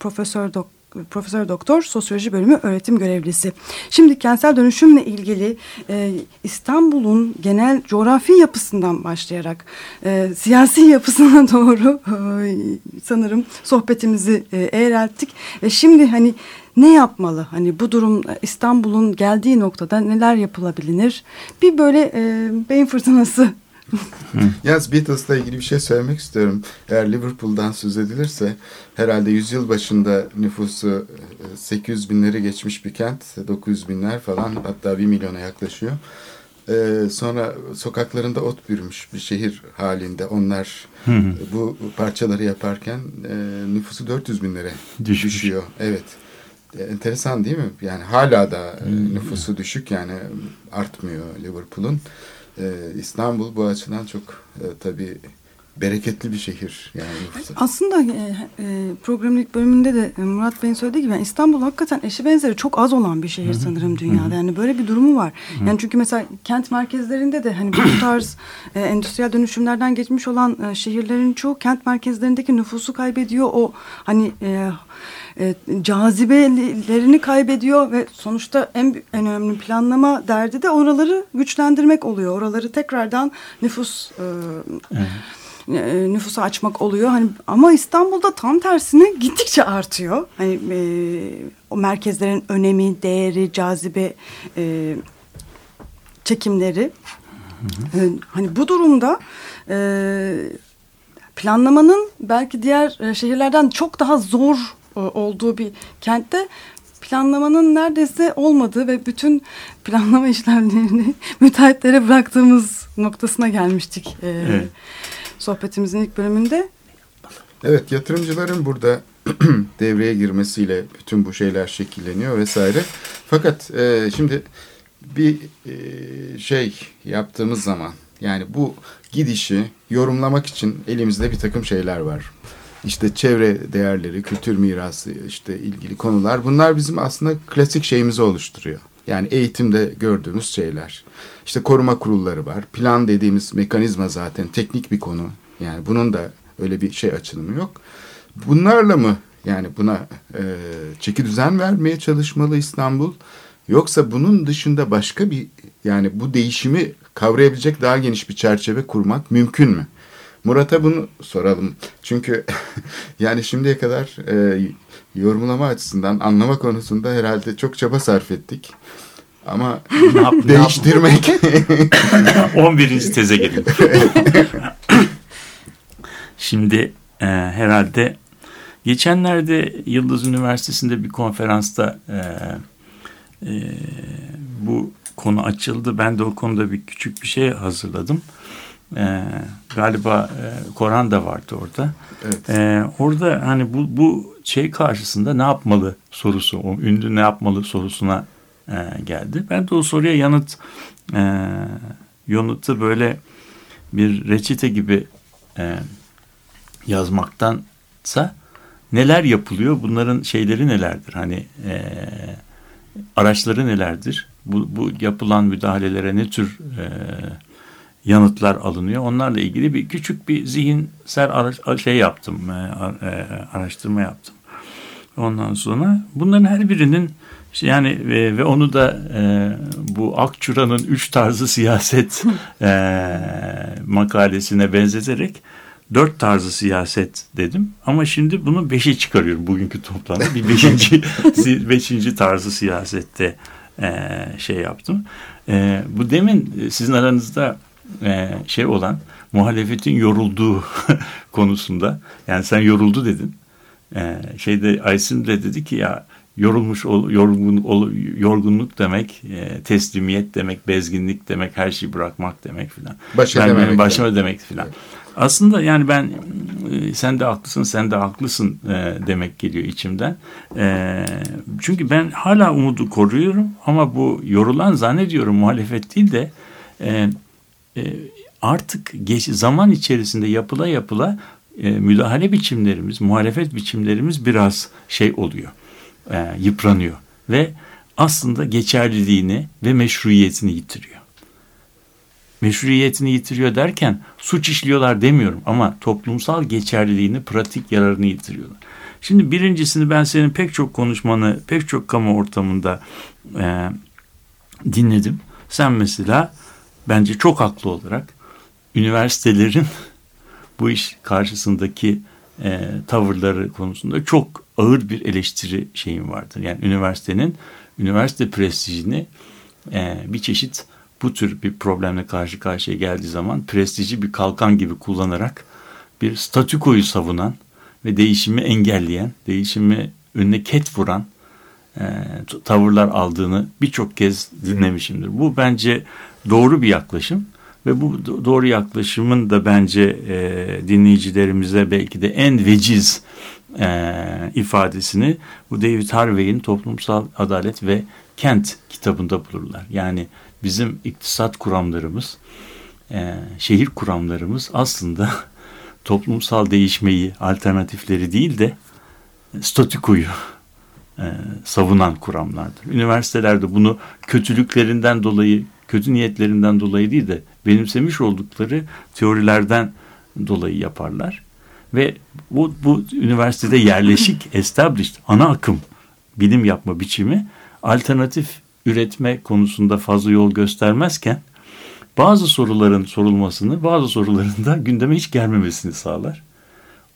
Profesör Doktor Profesör Doktor Sosyoloji Bölümü öğretim görevlisi. Şimdi kentsel dönüşümle ilgili e, İstanbul'un genel coğrafi yapısından başlayarak e, siyasi yapısına [laughs] doğru e, sanırım sohbetimizi e, eğrelttik. Ve şimdi hani ne yapmalı? Hani bu durum e, İstanbul'un geldiği noktada neler yapılabilir? Bir böyle e, beyin fırtınası [laughs] Yalnız Beatles'la ilgili bir şey söylemek istiyorum. Eğer Liverpool'dan söz edilirse herhalde yüzyıl başında nüfusu e, 800 binleri geçmiş bir kent. 900 binler falan hatta 1 milyona yaklaşıyor. Ee, sonra sokaklarında ot bürümüş bir şehir halinde. Onlar bu parçaları yaparken e, nüfusu 400 binlere Düşmüş. düşüyor. Evet. E, Enteresan değil mi? Yani hala da e, nüfusu düşük yani artmıyor Liverpool'un. Ee, İstanbul bu açıdan çok e, tabii bereketli bir şehir yani nüfusu. Aslında e, e, programın ilk bölümünde de e, Murat Bey'in söylediği gibi yani İstanbul hakikaten eşi benzeri çok az olan bir şehir sanırım dünyada. Yani böyle bir durumu var. Yani çünkü mesela kent merkezlerinde de hani bu [coughs] tarz e, endüstriyel dönüşümlerden geçmiş olan e, şehirlerin çoğu kent merkezlerindeki nüfusu kaybediyor. O hani e, e, cazibelerini kaybediyor ve sonuçta en, en önemli planlama derdi de oraları güçlendirmek oluyor. Oraları tekrardan nüfus e, e, nüfusa açmak oluyor. Hani ama İstanbul'da tam tersine [laughs] gittikçe artıyor. Hani e, o merkezlerin önemi, değeri, cazibe e, çekimleri. E, hani bu durumda e, planlamanın belki diğer e, şehirlerden çok daha zor e, olduğu bir kentte planlamanın neredeyse olmadığı ve bütün planlama işlemlerini [laughs] müteahhitlere bıraktığımız noktasına gelmiştik. e, Evet. Sohbetimizin ilk bölümünde. Evet yatırımcıların burada [clears throat] devreye girmesiyle bütün bu şeyler şekilleniyor vesaire. Fakat e, şimdi bir e, şey yaptığımız zaman yani bu gidişi yorumlamak için elimizde bir takım şeyler var. İşte çevre değerleri, kültür mirası, işte ilgili konular bunlar bizim aslında klasik şeyimizi oluşturuyor. Yani eğitimde gördüğümüz şeyler. İşte koruma kurulları var. Plan dediğimiz mekanizma zaten teknik bir konu. Yani bunun da öyle bir şey açılımı yok. Bunlarla mı yani buna e, çeki düzen vermeye çalışmalı İstanbul? Yoksa bunun dışında başka bir yani bu değişimi kavrayabilecek daha geniş bir çerçeve kurmak mümkün mü? Murat'a bunu soralım. Çünkü [laughs] yani şimdiye kadar e, yorumlama açısından anlama konusunda herhalde çok çaba sarf ettik. Ama Ne yap- değiştirmek [laughs] 11. teze gelin. [laughs] Şimdi e, herhalde geçenlerde Yıldız Üniversitesi'nde bir konferansta e, e, bu konu açıldı. Ben de o konuda bir küçük bir şey hazırladım. E, galiba e, Koran da vardı orada. Evet. E, orada hani bu, bu şey karşısında ne yapmalı sorusu, o ünlü ne yapmalı sorusuna e, geldi. Ben de o soruya yanıt e, yanıtı böyle bir reçete gibi e, yazmaktansa neler yapılıyor, bunların şeyleri nelerdir? Hani e, araçları nelerdir? Bu, bu yapılan müdahalelere ne tür e, yanıtlar alınıyor? Onlarla ilgili bir küçük bir zihinsel araç, şey yaptım, e, e, araştırma yaptım. Ondan sonra bunların her birinin yani e, ve onu da e, bu Akçura'nın üç tarzı siyaset e, makalesine benzeterek dört tarzı siyaset dedim. Ama şimdi bunu beşe çıkarıyorum bugünkü toplamda. Bir beşinci, [laughs] beşinci tarzı siyasette e, şey yaptım. E, bu demin sizin aranızda e, şey olan muhalefetin yorulduğu [laughs] konusunda yani sen yoruldu dedin. E, şeyde Aysin de dedi ki ya yorulmuş ol, yorgun, ol, yorgunluk demek, e, teslimiyet demek, bezginlik demek, her şeyi bırakmak demek filan. Başa ben, demek. Başıma demek filan. Evet. Aslında yani ben e, sen de haklısın, sen de haklısın e, demek geliyor içimden. E, çünkü ben hala umudu koruyorum ama bu yorulan zannediyorum muhalefet değil de e, e, artık geç, zaman içerisinde yapıla yapıla e, müdahale biçimlerimiz, muhalefet biçimlerimiz biraz şey oluyor e, yıpranıyor ve aslında geçerliliğini ve meşruiyetini yitiriyor. Meşruiyetini yitiriyor derken suç işliyorlar demiyorum ama toplumsal geçerliliğini, pratik yararını yitiriyorlar. Şimdi birincisini ben senin pek çok konuşmanı, pek çok kamu ortamında e, dinledim. Sen mesela bence çok haklı olarak üniversitelerin [laughs] bu iş karşısındaki e, tavırları konusunda çok ağır bir eleştiri şeyim vardır. Yani üniversitenin üniversite prestijini e, bir çeşit bu tür bir problemle karşı karşıya geldiği zaman prestiji bir kalkan gibi kullanarak bir statükoyu savunan ve değişimi engelleyen, değişimi önüne ket vuran e, tavırlar aldığını birçok kez dinlemişimdir. Bu bence doğru bir yaklaşım ve bu doğru yaklaşımın da bence e, dinleyicilerimize belki de en veciz e, ifadesini bu David Harvey'in Toplumsal Adalet ve Kent kitabında bulurlar. Yani bizim iktisat kuramlarımız, e, şehir kuramlarımız aslında [laughs] toplumsal değişmeyi, alternatifleri değil de statükoyu e, savunan kuramlardır. Üniversitelerde bunu kötülüklerinden dolayı, kötü niyetlerinden dolayı değil de benimsemiş oldukları teorilerden dolayı yaparlar. Ve bu, bu üniversitede yerleşik, [laughs] established, ana akım bilim yapma biçimi alternatif üretme konusunda fazla yol göstermezken bazı soruların sorulmasını, bazı soruların da gündeme hiç gelmemesini sağlar.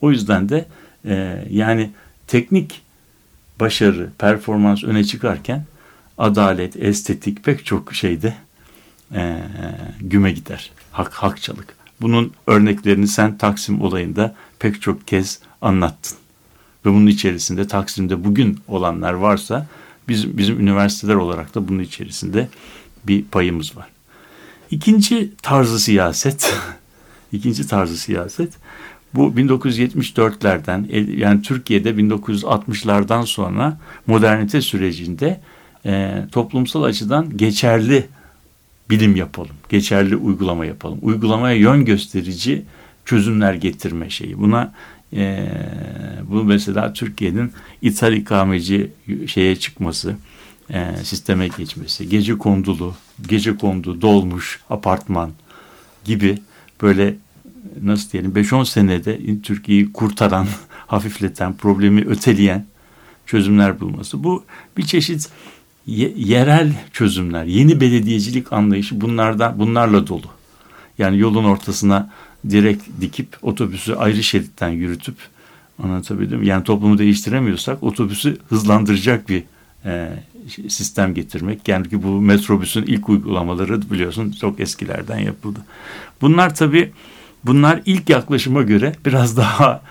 O yüzden de e, yani teknik başarı, performans öne çıkarken adalet, estetik pek çok şeyde e, güme gider. Hak, hakçalık. Bunun örneklerini sen Taksim olayında pek çok kez anlattın. Ve bunun içerisinde Taksim'de bugün olanlar varsa bizim, bizim üniversiteler olarak da bunun içerisinde bir payımız var. İkinci tarzı siyaset, [laughs] ikinci tarzı siyaset bu 1974'lerden yani Türkiye'de 1960'lardan sonra modernite sürecinde e, toplumsal açıdan geçerli bilim yapalım, geçerli uygulama yapalım. Uygulamaya yön gösterici çözümler getirme şeyi. Buna e, bu mesela Türkiye'nin ithal ikameci şeye çıkması, e, sisteme geçmesi, gece kondulu, gece kondu, dolmuş, apartman gibi böyle nasıl diyelim 5-10 senede Türkiye'yi kurtaran, [laughs] hafifleten, problemi öteleyen çözümler bulması. Bu bir çeşit yerel çözümler, yeni belediyecilik anlayışı bunlardan bunlarla dolu. Yani yolun ortasına direkt dikip otobüsü ayrı şeritten yürütüp anlatabildim mi? Yani toplumu değiştiremiyorsak otobüsü hızlandıracak bir e, sistem getirmek. Yani ki bu metrobüsün ilk uygulamaları biliyorsun çok eskilerden yapıldı. Bunlar tabii bunlar ilk yaklaşıma göre biraz [laughs] daha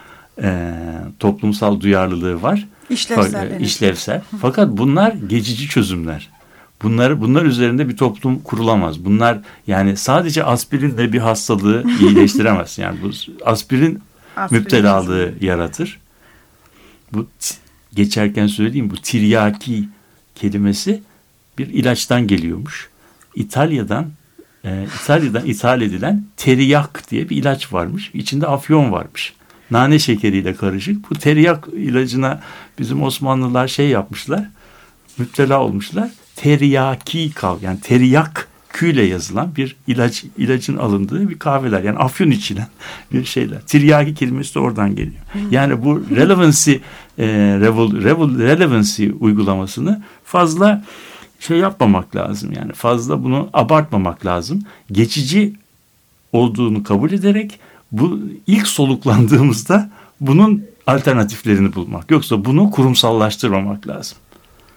e, toplumsal duyarlılığı var. İşlevsel. Evet. İşlevsel. Fakat bunlar geçici çözümler. Bunları bunlar üzerinde bir toplum kurulamaz. Bunlar yani sadece aspirinle bir hastalığı iyileştiremez. Yani bu aspirin, aspirin müptelalığı yaratır. bu geçerken söyleyeyim bu tiryaki kelimesi bir ilaçtan geliyormuş. İtalya'dan e, İtalya'dan ithal edilen teriyak diye bir ilaç varmış. İçinde afyon varmış. Nane şekeriyle karışık. Bu teriyak ilacına bizim Osmanlılar şey yapmışlar. Müptela olmuşlar. Teriyaki kav yani teriyak küyle yazılan bir ilaç ilacın alındığı bir kahveler. Yani afyon içilen [laughs] bir şeyler. Tiryaki kelimesi de oradan geliyor. Yani bu relevancy e, revol, revol, relevancy uygulamasını fazla şey yapmamak lazım. Yani fazla bunu abartmamak lazım. Geçici olduğunu kabul ederek bu ilk soluklandığımızda bunun alternatiflerini bulmak. Yoksa bunu kurumsallaştırmamak lazım.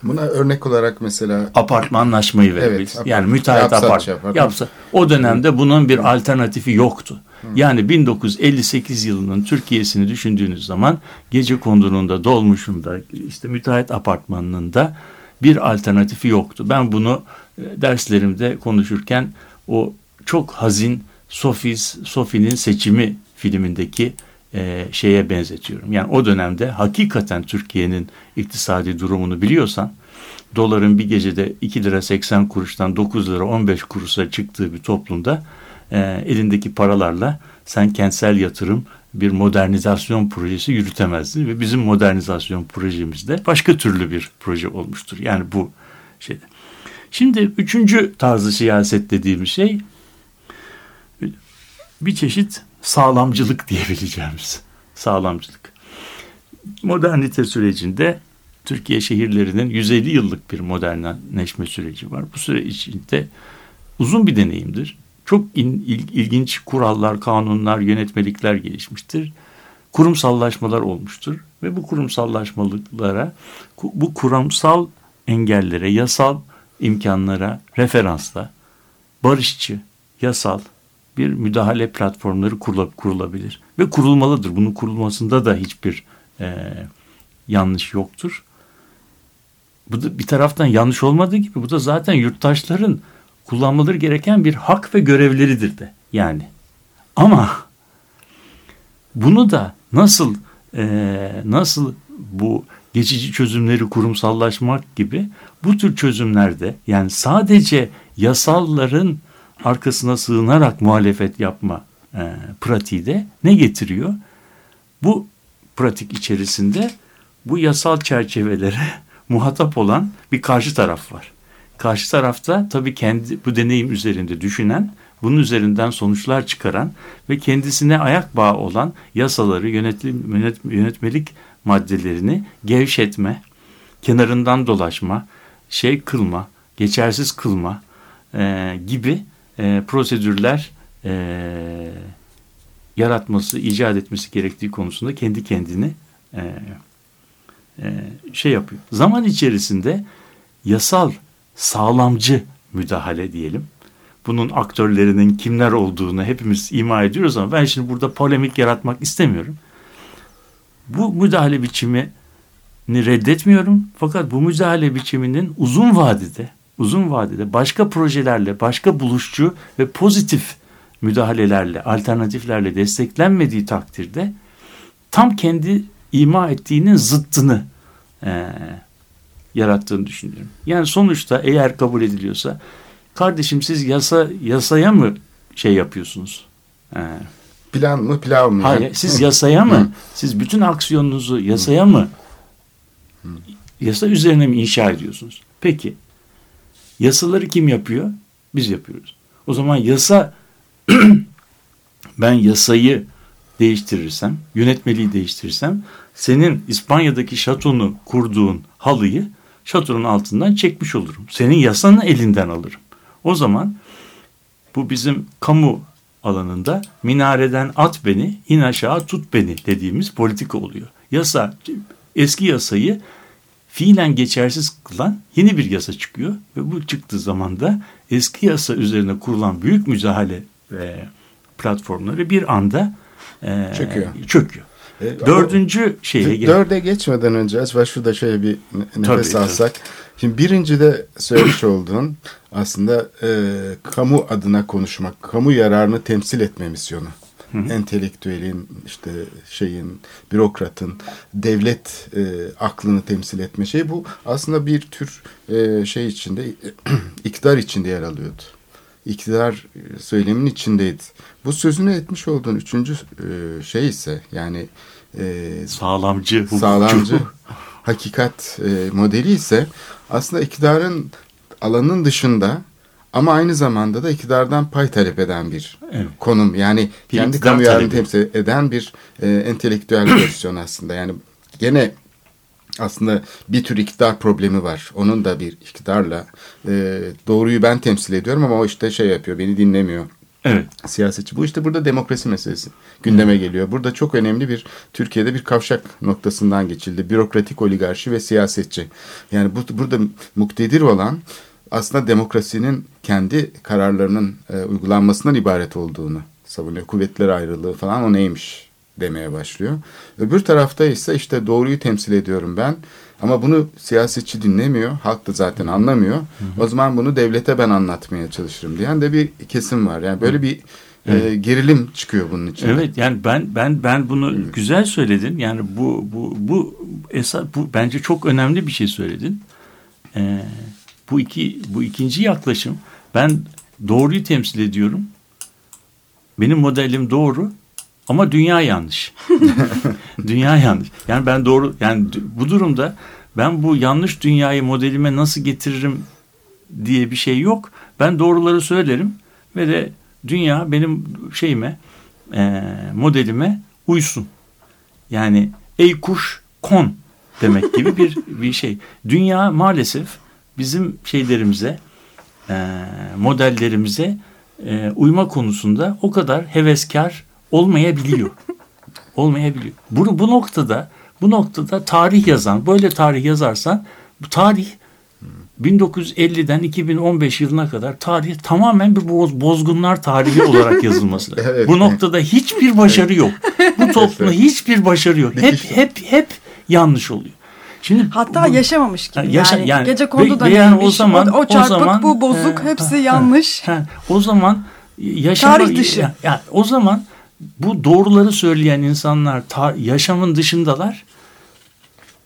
Buna örnek olarak mesela Apartmanlaşmayı verebiliriz. apart- yani müteahhit apart şey yapar. yapsa. O dönemde bunun bir alternatifi yoktu. Yani 1958 yılının Türkiye'sini düşündüğünüz zaman gece kondununda, dolmuşunda, işte müteahhit apartmanının da bir alternatifi yoktu. Ben bunu e, derslerimde konuşurken o çok hazin Sophie's, Sophie'nin seçimi filmindeki e, şeye benzetiyorum. Yani o dönemde hakikaten Türkiye'nin iktisadi durumunu biliyorsan doların bir gecede 2 lira 80 kuruştan 9 lira 15 kuruşa çıktığı bir toplumda e, elindeki paralarla sen kentsel yatırım bir modernizasyon projesi yürütemezdin ve bizim modernizasyon projemizde başka türlü bir proje olmuştur. Yani bu şeyde. Şimdi üçüncü tarzı siyaset dediğimiz şey bir çeşit sağlamcılık diyebileceğimiz sağlamcılık. Modernite sürecinde Türkiye şehirlerinin 150 yıllık bir modernleşme süreci var. Bu süre içinde uzun bir deneyimdir. Çok in, il, ilginç kurallar, kanunlar, yönetmelikler gelişmiştir. Kurumsallaşmalar olmuştur ve bu kurumsallaşmalıklara, bu kurumsal engellere, yasal imkanlara referansla barışçı, yasal bir müdahale platformları kurulabilir ve kurulmalıdır. Bunun kurulmasında da hiçbir e, yanlış yoktur. Bu da bir taraftan yanlış olmadığı gibi bu da zaten yurttaşların kullanmaları gereken bir hak ve görevleridir de yani. Ama bunu da nasıl e, nasıl bu geçici çözümleri kurumsallaşmak gibi bu tür çözümlerde yani sadece yasalların arkasına sığınarak muhalefet yapma e, pratiği de ne getiriyor? Bu pratik içerisinde bu yasal çerçevelere [laughs] muhatap olan bir karşı taraf var. Karşı tarafta tabii kendi bu deneyim üzerinde düşünen, bunun üzerinden sonuçlar çıkaran ve kendisine ayak bağı olan yasaları, yönetim, yönet, yönetmelik maddelerini gevşetme, kenarından dolaşma, şey kılma, geçersiz kılma e, gibi e, prosedürler e, yaratması, icat etmesi gerektiği konusunda kendi kendini e, e, şey yapıyor. Zaman içerisinde yasal sağlamcı müdahale diyelim. Bunun aktörlerinin kimler olduğunu hepimiz ima ediyoruz ama ben şimdi burada polemik yaratmak istemiyorum. Bu müdahale biçimini reddetmiyorum. Fakat bu müdahale biçiminin uzun vadede uzun vadede başka projelerle, başka buluşçu ve pozitif müdahalelerle, alternatiflerle desteklenmediği takdirde tam kendi ima ettiğinin zıttını e, yarattığını düşünüyorum. Yani sonuçta eğer kabul ediliyorsa kardeşim siz yasa yasaya mı şey yapıyorsunuz? E, Plan mı pilav mı? Hayır siz yasaya mı? siz bütün aksiyonunuzu yasaya mı? Yasa üzerine mi inşa ediyorsunuz? Peki Yasaları kim yapıyor? Biz yapıyoruz. O zaman yasa [clears throat] ben yasayı değiştirirsem, yönetmeliği değiştirirsem senin İspanya'daki şatonu kurduğun halıyı şatonun altından çekmiş olurum. Senin yasanı elinden alırım. O zaman bu bizim kamu alanında minareden at beni, in aşağı tut beni dediğimiz politika oluyor. Yasa, eski yasayı fiilen geçersiz kılan yeni bir yasa çıkıyor ve bu çıktığı zaman da eski yasa üzerine kurulan büyük müdahale ve platformları bir anda e, çöküyor. çöküyor. E, Dördüncü şeye gel. Dörde geçmeden önce acaba şurada şöyle bir nefes tabii, alsak. Tabii. Şimdi birinci de söylemiş [coughs] olduğun aslında e, kamu adına konuşmak, kamu yararını temsil etme misyonu. Entelektüelin, işte şeyin, bürokratın, devlet e, aklını temsil etme şey bu aslında bir tür e, şey içinde, [clears throat] iktidar içinde yer alıyordu. İktidar söylemin içindeydi. Bu sözünü etmiş olduğun üçüncü e, şey ise yani e, Sağlamcı, hukukçu. sağlamcı [laughs] hakikat e, modeli ise aslında iktidarın alanın dışında ama aynı zamanda da iktidardan pay talep eden bir Evet. konum. Yani Bir kendi kamu yararını temsil eden bir e, entelektüel versiyon [clears throat] aslında. Yani gene aslında bir tür iktidar problemi var. Onun da bir iktidarla e, doğruyu ben temsil ediyorum ama o işte şey yapıyor, beni dinlemiyor Evet. siyasetçi. Bu işte burada demokrasi meselesi gündeme geliyor. Burada çok önemli bir Türkiye'de bir kavşak noktasından geçildi. Bürokratik oligarşi ve siyasetçi. Yani bu, burada muktedir olan aslında demokrasinin kendi kararlarının e, uygulanmasından ibaret olduğunu savunuyor. Kuvvetler ayrılığı falan o neymiş demeye başlıyor. Öbür tarafta ise işte doğruyu temsil ediyorum ben. Ama bunu siyasetçi dinlemiyor. Halk da zaten anlamıyor. O zaman bunu devlete ben anlatmaya çalışırım diyen de bir kesim var. Yani böyle bir e, gerilim çıkıyor bunun için. Evet yani ben ben ben bunu güzel söyledin. Yani bu bu bu esas bu bence çok önemli bir şey söyledin. Ee, bu iki bu ikinci yaklaşım ben doğruyu temsil ediyorum. Benim modelim doğru ama dünya yanlış. [laughs] dünya yanlış. Yani ben doğru yani bu durumda ben bu yanlış dünyayı modelime nasıl getiririm diye bir şey yok. Ben doğruları söylerim ve de dünya benim şeyime e, modelime uysun. Yani ey kuş kon demek gibi bir bir şey. Dünya maalesef bizim şeylerimize e, modellerimize e, uyma konusunda o kadar heveskar olmayabiliyor. [laughs] olmayabiliyor. Bu, bu noktada bu noktada tarih yazan böyle tarih yazarsan bu tarih 1950'den 2015 yılına kadar tarih tamamen bir boz- bozgunlar tarihi olarak [laughs] yazılması lazım. Evet. Bu noktada hiçbir başarı yok. Bu toplumda hiçbir başarı yok. Hep hep hep yanlış oluyor. Şimdi Hatta bu- yaşamamış gibi. Yaşa- yani, yani gece kondu da yani o zaman- o, o çarpık zaman- bu bozuk He, hepsi ha, yanlış. Ha, o zaman yaşama, Tarih dışı. Ya, ya, o zaman bu doğruları söyleyen insanlar ta- yaşamın dışındalar.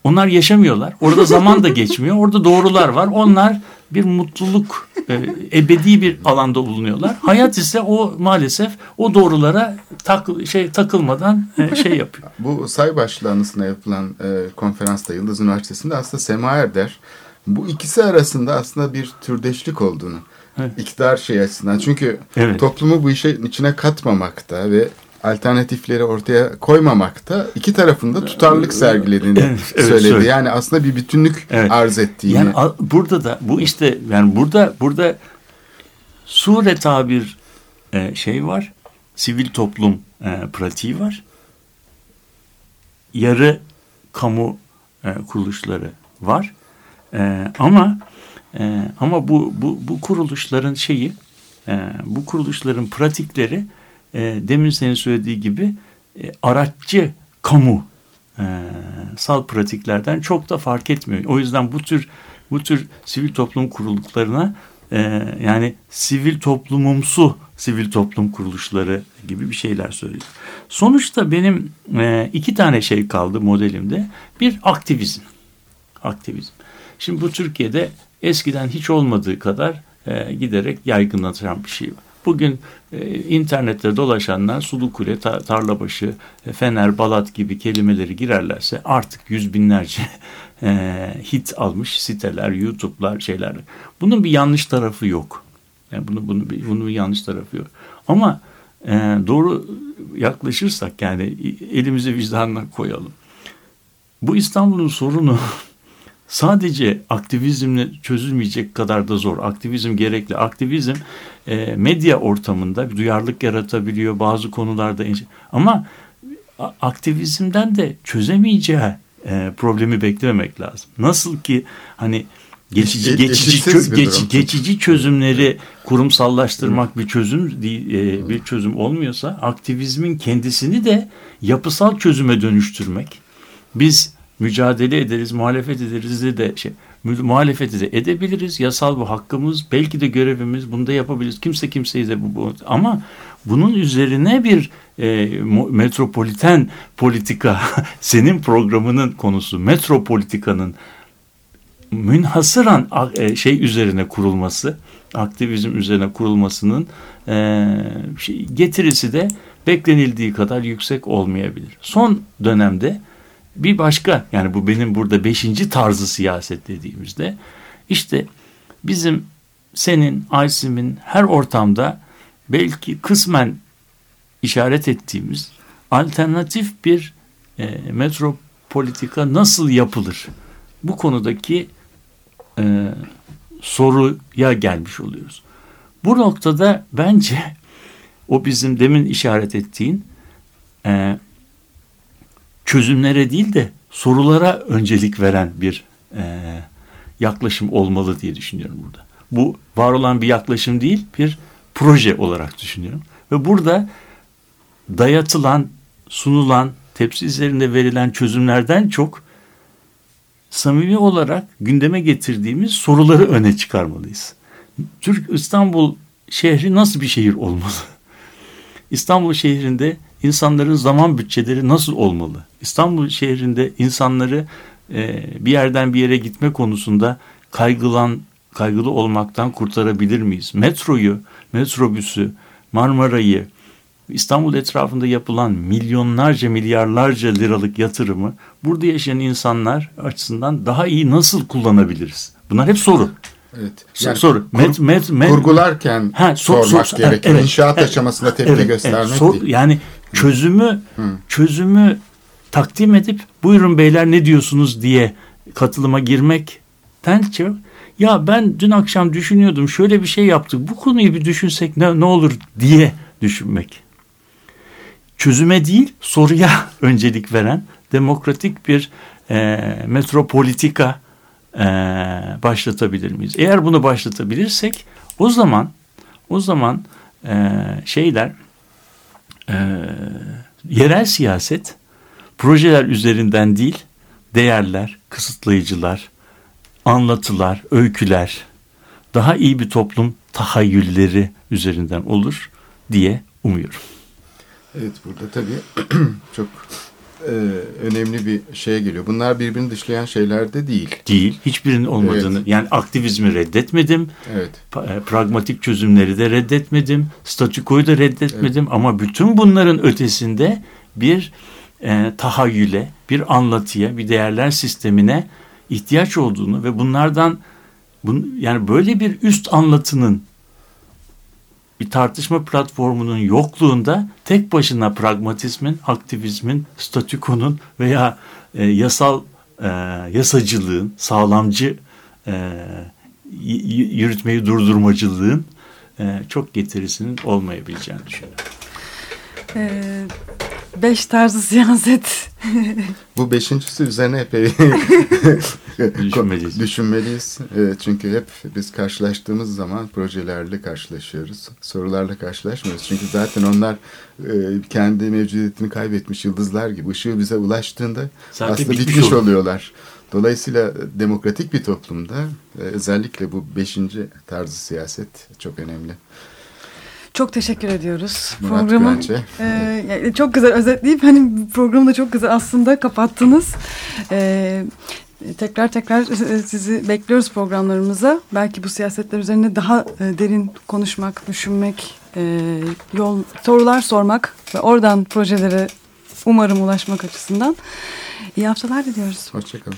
Onlar yaşamıyorlar. Orada zaman da geçmiyor. Orada doğrular var. Onlar bir mutluluk, e, ebedi bir alanda bulunuyorlar. Hayat ise o maalesef o doğrulara tak, şey takılmadan e, şey yapıyor. [laughs] Bu Saybaşlı anısına yapılan e, konferansta Yıldız Üniversitesi'nde aslında Sema Erder bu ikisi arasında aslında bir türdeşlik olduğunu Evet. iktidar şey açısından çünkü Evet. toplumu bu işin içine katmamakta ve alternatifleri ortaya koymamakta iki tarafında tutarlılık sergilediğini Evet, evet, söyledi. söyledi. Yani aslında bir bütünlük Evet. arz ettiğini. Yani burada da bu işte yani burada burada sure tabir e, şey var. Sivil toplum e, pratiği var. Yarı kamu e, kuruluşları var. E, ama e, ama bu bu bu kuruluşların şeyi e, bu kuruluşların pratikleri e, demin senin söylediği gibi e, araççı kamu e, sal pratiklerden çok da fark etmiyor. O yüzden bu tür bu tür sivil toplum kuruluklarına e, yani sivil toplumumsu sivil toplum kuruluşları gibi bir şeyler söylüyor. Sonuçta benim e, iki tane şey kaldı modelimde. Bir aktivizm. Aktivizm. Şimdi bu Türkiye'de eskiden hiç olmadığı kadar e, giderek yaygınlaşan bir şey var. Bugün e, internette dolaşanlar Sulukule, ta, Tarlabaşı, e, Fener, Balat gibi kelimeleri girerlerse artık yüz binlerce [laughs] e, hit almış siteler, YouTube'lar, şeyler. Bunun bir yanlış tarafı yok. Yani bunu, bunu, bunun bir yanlış tarafı yok. Ama e, doğru yaklaşırsak yani elimizi vicdanına koyalım. Bu İstanbul'un sorunu [laughs] sadece aktivizmle çözülmeyecek kadar da zor. Aktivizm gerekli. Aktivizm e, medya ortamında bir duyarlılık yaratabiliyor bazı konularda. Ama aktivizmden de çözemeyeceği e, problemi beklememek lazım. Nasıl ki hani geçici E- geçici çö- geç- geçici çözümleri kurumsallaştırmak bir çözüm değil, e, bir çözüm olmuyorsa aktivizmin kendisini de yapısal çözüme dönüştürmek. Biz mücadele ederiz, muhalefet ederiz de, de şey, muhalefeti de edebiliriz. Yasal bu hakkımız, belki de görevimiz, bunu da yapabiliriz. Kimse kimseyi de bu, bu ama bunun üzerine bir e, metropoliten politika [laughs] senin programının konusu metropolitikanın münhasıran e, şey üzerine kurulması aktivizm üzerine kurulmasının e, şey, getirisi de beklenildiği kadar yüksek olmayabilir. Son dönemde bir başka yani bu benim burada beşinci tarzı siyaset dediğimizde işte bizim senin Aysim'in her ortamda belki kısmen işaret ettiğimiz alternatif bir e, metropolitika nasıl yapılır? Bu konudaki e, soruya gelmiş oluyoruz. Bu noktada bence o bizim demin işaret ettiğin e, çözümlere değil de sorulara öncelik veren bir e, yaklaşım olmalı diye düşünüyorum burada. Bu var olan bir yaklaşım değil bir proje olarak düşünüyorum. Ve burada dayatılan, sunulan, tepsi üzerinde verilen çözümlerden çok samimi olarak gündeme getirdiğimiz soruları öne çıkarmalıyız. Türk İstanbul şehri nasıl bir şehir olmalı? İstanbul şehrinde insanların zaman bütçeleri nasıl olmalı? İstanbul şehrinde insanları e, bir yerden bir yere gitme konusunda kaygılan kaygılı olmaktan kurtarabilir miyiz? Metroyu, metrobüsü, Marmara'yı, İstanbul etrafında yapılan milyonlarca milyarlarca liralık yatırımı burada yaşayan insanlar açısından daha iyi nasıl kullanabiliriz? Bunlar hep soru. Evet. Yani soru. Met, met, met, kurgularken ha, sor, sormak sor, gerekiyor. Evet, İnşaat evet, aşamasında tepki evet, göstermek evet, sor, değil. Yani çözümü Hı. çözümü takdim edip buyurun beyler ne diyorsunuz diye katılıma girmekten çok ya ben dün akşam düşünüyordum şöyle bir şey yaptık bu konuyu bir düşünsek ne, ne olur diye düşünmek çözüme değil soruya [laughs] öncelik veren demokratik bir e, metropolitika e, başlatabilir miyiz? Eğer bunu başlatabilirsek o zaman o zaman e, şeyler e, yerel siyaset projeler üzerinden değil değerler, kısıtlayıcılar, anlatılar, öyküler, daha iyi bir toplum tahayyülleri üzerinden olur diye umuyorum. Evet burada tabii [clears throat] çok e, önemli bir şeye geliyor. Bunlar birbirini dışlayan şeyler de değil. Değil. Hiçbirinin olmadığını. Evet. Yani aktivizmi reddetmedim. Evet. E, pragmatik çözümleri de reddetmedim. Statükoyu da reddetmedim. Evet. Ama bütün bunların ötesinde bir e, tahayyüle, bir anlatıya, bir değerler sistemine ihtiyaç olduğunu ve bunlardan bun, yani böyle bir üst anlatının bir tartışma platformunun yokluğunda tek başına pragmatizmin, aktivizmin, statükonun veya e, yasal e, yasacılığın, sağlamcı e, yürütmeyi durdurmacılığın e, çok getirisinin olmayabileceğini düşünüyorum. Ee, beş tarzı siyaset. [laughs] Bu beşincisi üzerine epey [laughs] düşünmeliyiz. düşünmeliyiz. Çünkü hep biz karşılaştığımız zaman projelerle karşılaşıyoruz. Sorularla karşılaşmıyoruz. Çünkü zaten onlar e, kendi mevcudiyetini kaybetmiş yıldızlar gibi. ışığı bize ulaştığında zaten aslında bitmiş, bitmiş oluyorlar. Dolayısıyla demokratik bir toplumda e, özellikle bu beşinci tarzı siyaset çok önemli. Çok teşekkür ediyoruz. Murat Programı e, çok güzel özetleyip hani programı da çok güzel aslında kapattınız. E, tekrar tekrar sizi bekliyoruz programlarımıza. Belki bu siyasetler üzerine daha e, derin konuşmak, düşünmek, e, yol sorular sormak ve oradan projelere umarım ulaşmak açısından. İyi haftalar diliyoruz. Hoşçakalın.